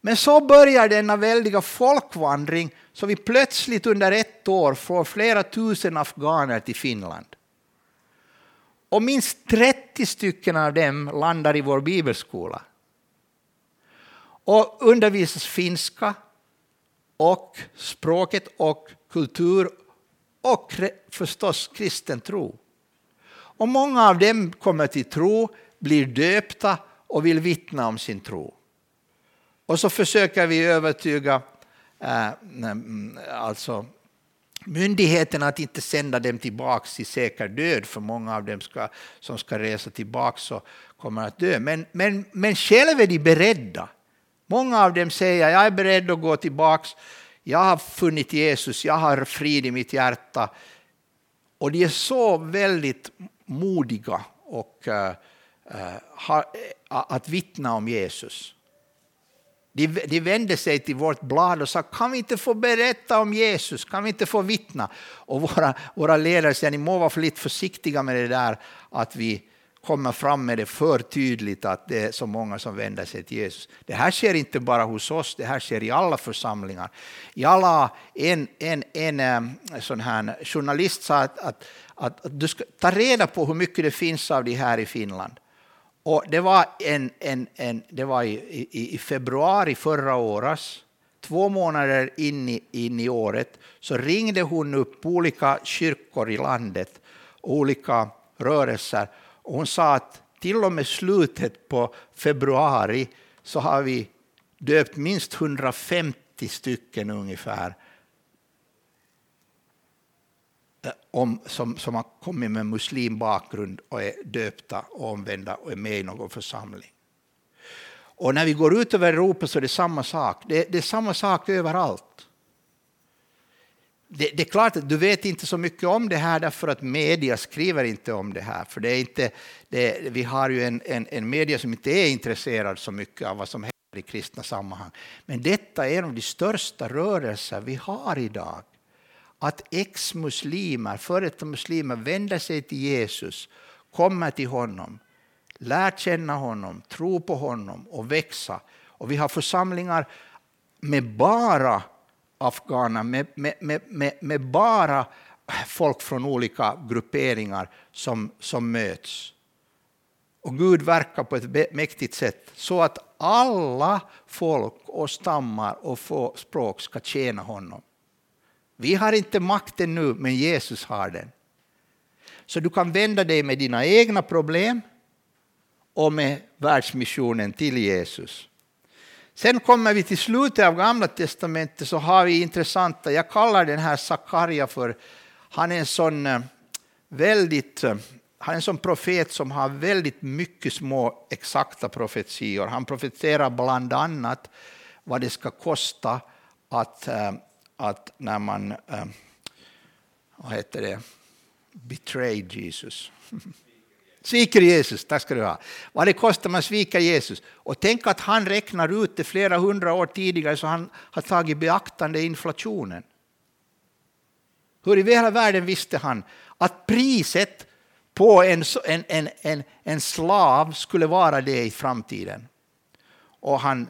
Men så börjar denna väldiga folkvandring så vi plötsligt under ett år får flera tusen afghaner till Finland. Och minst 30 stycken av dem landar i vår bibelskola. Och undervisas finska och språket och kultur och förstås kristen tro. Och många av dem kommer till tro, blir döpta och vill vittna om sin tro. Och så försöker vi övertyga eh, mm, alltså, myndigheterna att inte sända dem tillbaka till säker död, för många av dem ska, som ska resa tillbaka så kommer att dö. Men, men, men själva är de beredda. Många av dem säger jag är beredd att gå tillbaka, jag har funnit Jesus, jag har frid i mitt hjärta. Och de är så väldigt modiga och, uh, att vittna om Jesus. De, de vände sig till vårt blad och sa kan vi inte få berätta om Jesus, kan vi inte få vittna? Och våra, våra ledare säger ni må vara lite försiktiga med det där att vi kommer fram med det för tydligt att det är så många som vänder sig till Jesus. Det här sker inte bara hos oss, det här sker i alla församlingar. I alla, en, en, en sån här journalist sa att, att, att, att du ska ta reda på hur mycket det finns av det här i Finland. Och det var, en, en, en, det var i, i, i februari förra året, två månader in i, in i året, så ringde hon upp olika kyrkor i landet, olika rörelser, och hon sa att till och med slutet på februari så har vi döpt minst 150 stycken ungefär Eh, om, som, som har kommit med muslimbakgrund och är döpta och omvända och är med i någon församling. Och när vi går ut över Europa så är det samma sak. Det, det är samma sak överallt. Det, det, är klart att du vet inte så mycket om det här därför att media skriver inte om det här. För det är inte, det, vi har ju en, en, en media som inte är intresserad så mycket av vad som händer i kristna sammanhang. Men detta är en av de största rörelser vi har idag att ex-muslimer, före detta muslimer, vänder sig till Jesus, kommer till honom, lär känna honom, tro på honom och växa. Och vi har församlingar med bara afghaner, med, med, med, med, bara folk från olika grupperingar som, som möts. Och Gud verkar på ett mäktigt sätt så att alla folk och stammar och språk ska tjäna honom. Vi har inte makten nu, men Jesus har den. Så du kan vända dig med dina egna problem och med världsmissionen till Jesus. Sen kommer vi till slutet av Gamla testamentet så har vi intressanta, jag kallar den här Sakarja för, han är en sån eh, väldigt eh, han är en sån profet som har väldigt mycket små exakta profetior. Han profeterar bland annat vad det ska kosta att, eh, att när man, eh, vad heter det, betray Jesus. Sviker Jesus, tack ska du ha. Vad det kostar man sviker Jesus. Och tänk att han räknar ut det flera hundra år tidigare så han har tagit beaktande inflationen. Hur i hela världen visste han att priset på en, en, en, en, en slav skulle vara det i framtiden. Och han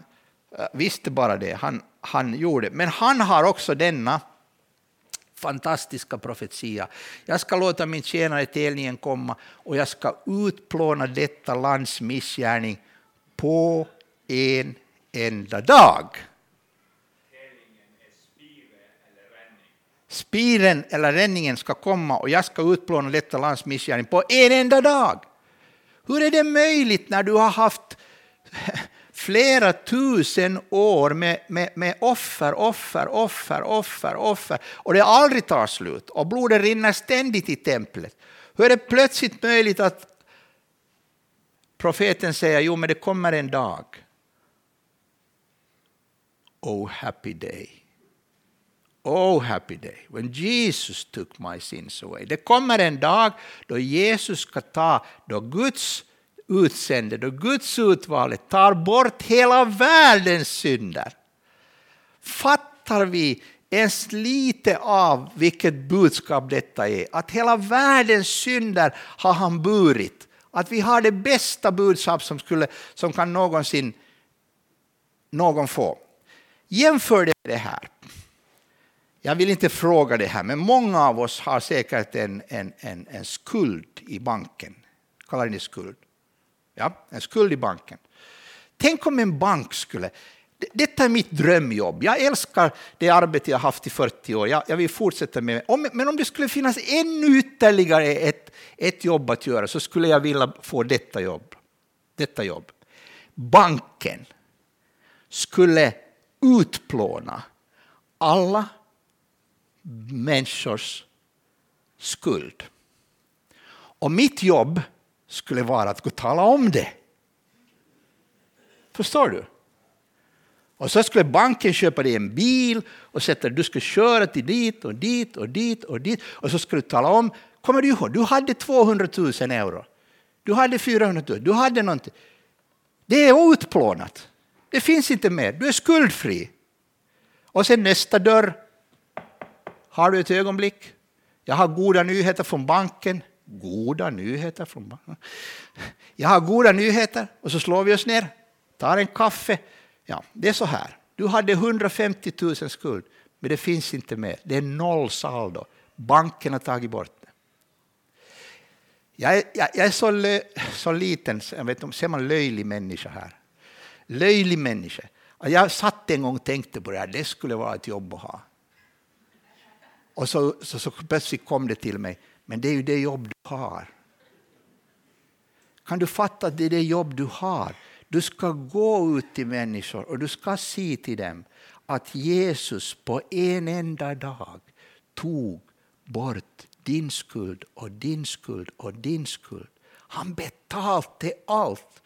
eh, visste bara det, han, han gjorde. Men han har också denna fantastiska profetia. Jag ska låta min tjänare Telningen komma och jag ska utplåna detta lands missgärning på en enda dag. Spiren eller ränningen ska komma och jag ska utplåna detta lands missgärning på en enda dag. Hur är det möjligt när du har haft flera tusen år med, med, med offer, offer, offer, offer, offer och det aldrig tar slut och blodet rinner ständigt i templet. Hur är det plötsligt möjligt att profeten säger jo men det kommer en dag. Oh happy day. Oh happy day when Jesus took my sins away. Det kommer en dag då Jesus ska ta, då Guds utsände, då Guds utvalde tar bort hela världens synder. Fattar vi ens lite av vilket budskap detta är? Att hela världens synder har han burit. Att vi har det bästa budskap som, skulle, som kan någonsin någon få. Jämför det med det här. Jag vill inte fråga det här, men många av oss har säkert en, en, en, en skuld i banken. Kallar ni skuld? Ja, en skuld i banken. Tänk om en bank skulle... Detta är mitt drömjobb. Jag älskar det arbete jag haft i 40 år. Jag, jag vill fortsätta med det. Men om det skulle finnas ännu ytterligare ett, ett jobb att göra så skulle jag vilja få detta jobb. Detta jobb. Banken skulle utplåna alla människors skuld. Och mitt jobb skulle vara att gå och tala om det. Förstår du? Och så skulle banken köpa dig en bil och sätta du ska köra till dit och dit och dit och dit. Och så skulle du tala om, kommer du ihåg, du hade 200 000 euro. Du hade 400 000, du hade någonting. Det är utplånat. Det finns inte mer, du är skuldfri. Och sen nästa dörr. Har du ett ögonblick? Jag har goda nyheter från banken. Goda nyheter från banken. Jag har goda nyheter och så slår vi oss ner, tar en kaffe. Ja, det är så här. Du hade 150 000 skuld, men det finns inte mer. Det är noll saldo. Banken har tagit bort det. Jag är, jag, jag är så, lö, så liten, jag vet inte, ser man löjlig människa här? Löjlig människa. Jag satt en gång och tänkte på det här, det skulle vara ett jobb att ha. Och så, så, så plötsligt kom det till mig, men det är ju det jobb du har. Kan du fatta att det är det jobb du har? Du ska gå ut till människor och du ska säga till dem att Jesus på en enda dag tog bort din skuld och din skuld och din skuld. Han betalte allt.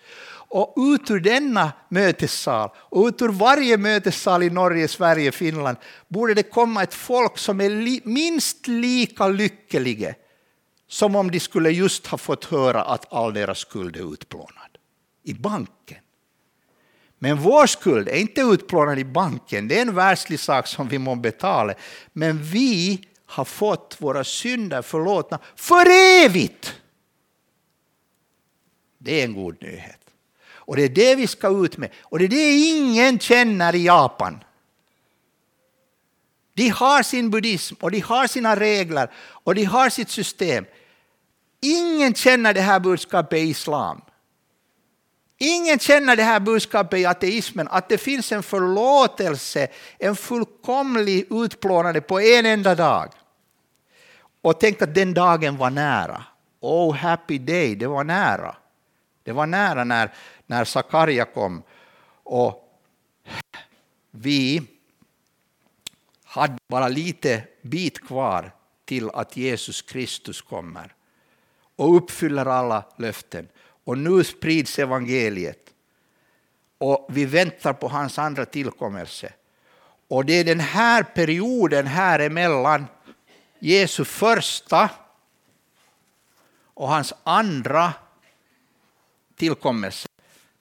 Och ut ur denna mötessal och ut ur varje mötessal i Norge, Sverige, Finland borde det komma ett folk som är li minst lika lyckliga som om de skulle just ha fått höra att all deras skuld är utplånad i banken. Men vår skuld är inte utplånad i banken, det är en världslig sak som vi må betala. Men vi har fått våra synder förlåtna för evigt. Det är en god nyhet. Och det är det vi ska ut med. Och det är det ingen känner i Japan. De De har sin buddhism och de har sina regler och de har sitt system. Ingen känner det här budskapet i islam. Ingen känner det här budskapet i ateismen, att det finns en förlåtelse, en fullkomlig utplånande på en enda dag. Och tänk att den dagen var nära. Oh happy day, det var nära. Det var nära när, när Sakarja kom. Och vi hade bara lite bit kvar till att Jesus Kristus kommer och uppfyller alla löften. Och nu sprids evangeliet. Och vi väntar på hans andra tillkommelse. Och det är den här perioden här emellan Jesu första och hans andra tillkommelse.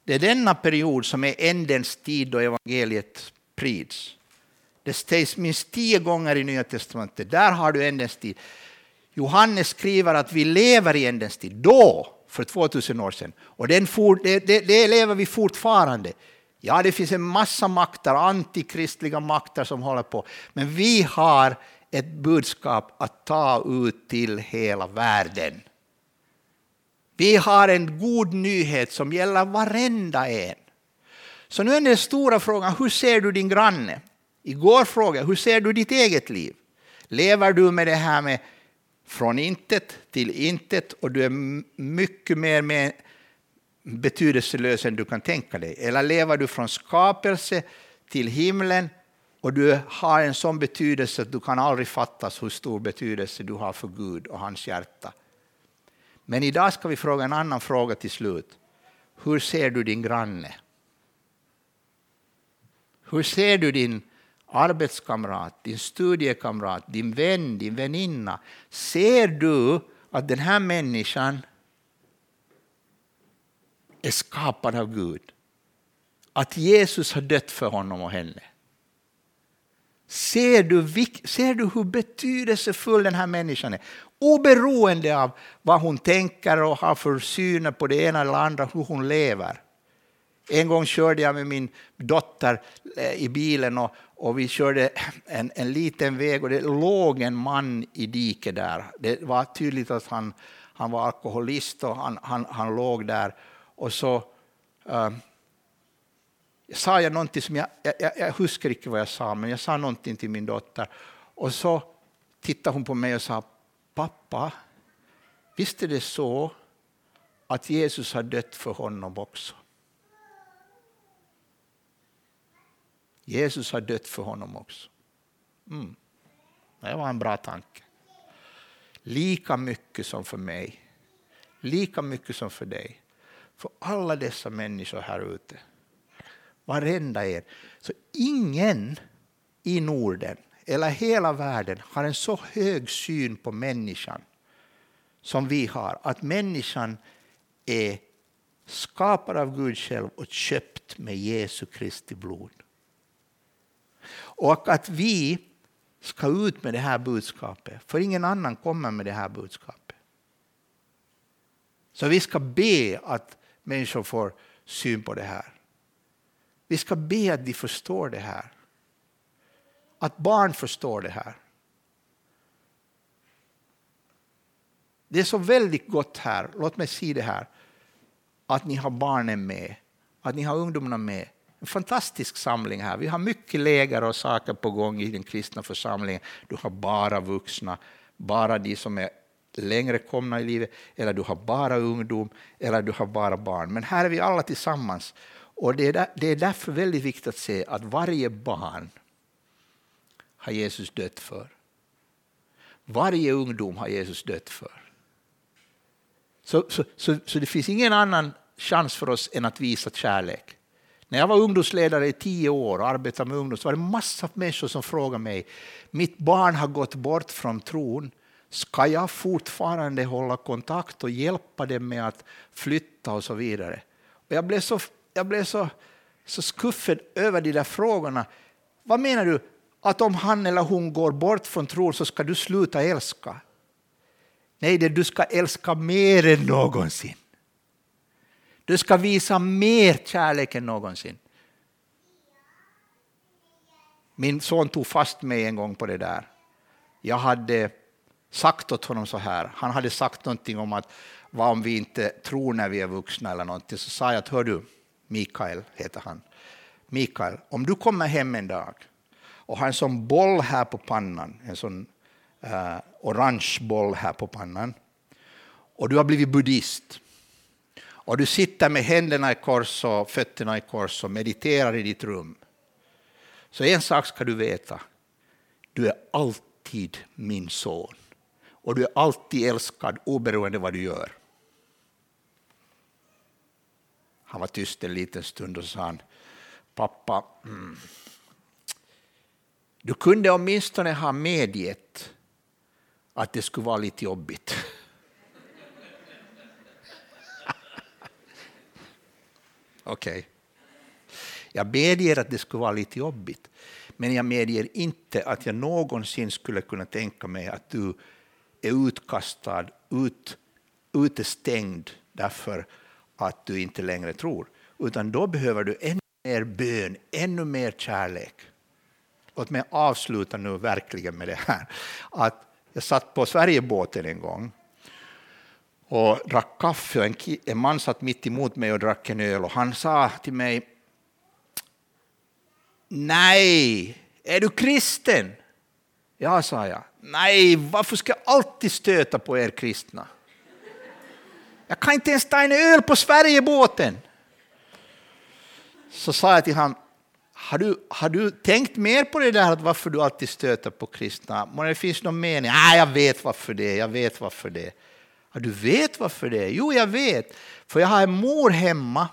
Det är denna period som är ändens tid då evangeliet sprids. Det sägs minst tio gånger i Nya Testamentet. Där har du ändens tid. Johannes skriver att vi lever i ändens tid. Då, för 2000 år sedan. Och den for, det, det, det lever vi fortfarande. Ja, det finns en massa makter, antikristliga makter som håller på. Men vi har ett budskap att ta ut till hela världen. Vi har en god nyhet som gäller varenda en. Så nu är den stora frågan, hur ser du din granne? Igår frågade jag, hur ser du ditt eget liv? Lever du med det här med från intet till intet och du är mycket mer med betydelselös än du kan tänka dig? Eller lever du från skapelse till himlen och du har en sån betydelse att du kan aldrig fattas hur stor betydelse du har för Gud och hans hjärta? Men idag ska vi fråga en annan fråga till slut. Hur ser du din granne? Hur ser du din arbetskamrat, din studiekamrat, din vän, din väninna. Ser du att den här människan är skapad av Gud? Att Jesus har dött för honom och henne? Ser du, ser du hur betydelsefull den här människan är? Oberoende av vad hon tänker och har för syner på det ena eller andra, hur hon lever. En gång körde jag med min dotter eh, i bilen och, och vi körde en, en liten väg och det låg en man i diket där. Det var tydligt att han, han var alkoholist och han, han, han låg där. Och så uh, sa jag någonting som jag, jag, jag huskar inte vad jag sa, men jag sa någonting till min dotter. Och så tittade hon på mig och sa, pappa, visst är det så att Jesus har dött för honom också? Jesus har dött för honom också. Mm. Det var en bra tanke. Lika mycket som för mig, lika mycket som för dig. För alla dessa människor här ute. Varenda en. Så ingen i Norden eller hela världen har en så hög syn på människan som vi har. Att människan är skapad av Gud själv och köpt med Jesu Kristi blod. Och att vi ska ut med det här budskapet, för ingen annan kommer med det här budskapet. Så vi ska be att människor får syn på det här. Vi ska be att de förstår det här. Att barn förstår det här. Det är så väldigt gott här, låt mig säga det här, att ni har barnen med, att ni har ungdomarna med en fantastisk samling här. Vi har mycket läger och saker på gång i den kristna församlingen. Du har bara vuxna, bara de som är längre komna i livet, eller du har bara ungdom, eller du har bara barn. Men här är vi alla tillsammans. Och det är, där, det är därför väldigt viktigt att se att varje barn har Jesus dött för. Varje ungdom har Jesus dött för. Så, så, så, så det finns ingen annan chans för oss än att visa kärlek. När jag var ungdomsledare i tio år och arbetade med ungdom så var det massor av människor som frågade mig, mitt barn har gått bort från tron, ska jag fortfarande hålla kontakt och hjälpa dem med att flytta och så vidare? Och jag blev så, jag blev så, så skuffad över de där frågorna. Vad menar du? Att om han eller hon går bort från tron så ska du sluta älska? Nej, det du ska älska mer än någonsin. Du ska visa mer kärlek än någonsin. Min son tog fast mig en gång på det där. Jag hade sagt åt honom så här. Han hade sagt någonting om att vad om vi inte tror när vi är vuxna eller någonting. Så sa jag att hör du, Mikael heter han. Mikael, om du kommer hem en dag och har en sån boll här på pannan, en sån uh, orange boll här på pannan, och du har blivit buddhist, och du sitter med händerna i kors och fötterna i kors och mediterar i ditt rum. Så en sak ska du veta, du är alltid min son. Och du är alltid älskad oberoende vad du gör. Han var tyst en liten stund och sa han, pappa, mm, du kunde åtminstone ha medgett att det skulle vara lite jobbigt. Okej. Okay. Jag medger att det skulle vara lite jobbigt, men jag medger inte att jag någonsin skulle kunna tänka mig att du är utkastad, ut, utestängd därför att du inte längre tror. Utan då behöver du ännu mer bön, ännu mer kärlek. Låt mig avsluta nu verkligen med det här. Att jag satt på Sverigebåten en gång och drack kaffe. En, en man satt mitt emot mig och drack en öl och han sa till mig Nej, är du kristen? Ja, sa jag. Nej, varför ska jag alltid stöta på er kristna? Jag kan inte ens ta en öl på Sverigebåten. Så sa jag till honom, har du, har du tänkt mer på det där att varför du alltid stöter på kristna? Men det finns någon mening? Nej, jag vet varför det, jag vet varför det. Ja, du vet varför det? är? Jo, jag vet. För jag har en mor hemma.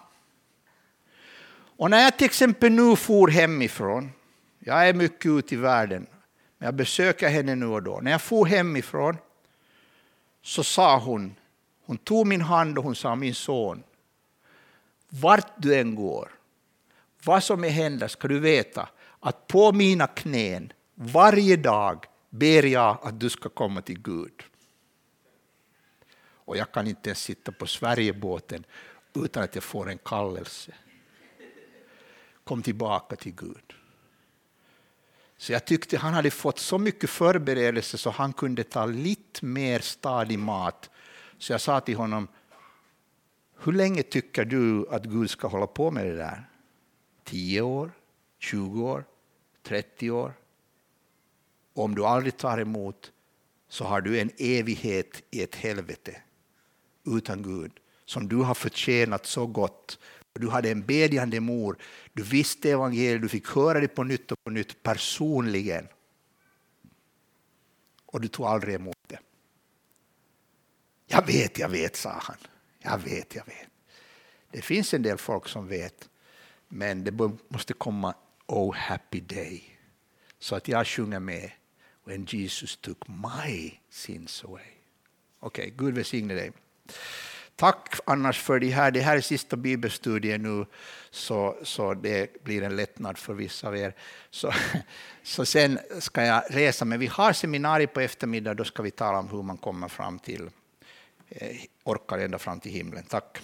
Och när jag till exempel nu for hemifrån, jag är mycket ute i världen, men jag besöker henne nu och då. När jag for hemifrån så sa hon, hon tog min hand och hon sa min son, vart du än går, vad som än händer ska du veta att på mina knän varje dag ber jag att du ska komma till Gud. Och jag kan inte ens sitta på Sverigebåten utan att jag får en kallelse. Kom tillbaka till Gud. Så jag tyckte han hade fått så mycket förberedelse så han kunde ta lite mer stadig mat. Så jag sa till honom, hur länge tycker du att Gud ska hålla på med det där? 10 år, 20 år, 30 år? Om du aldrig tar emot så har du en evighet i ett helvete utan Gud som du har förtjänat så gott. Du hade en bedjande mor, du visste evangeliet, du fick höra det på nytt och på nytt personligen. Och du tog aldrig emot det. Jag vet, jag vet, sa han. Jag vet, jag vet. Det finns en del folk som vet, men det måste komma Oh happy day. Så att jag sjunger med When Jesus took my sins away. Okej, okay, Gud välsigne dig. Tack annars för det här. Det här är sista bibelstudien nu, så, så det blir en lättnad för vissa av er. Så, så sen ska jag resa, men vi har seminarium på eftermiddag, då ska vi tala om hur man kommer fram till, eh, orkar ända fram till himlen. Tack.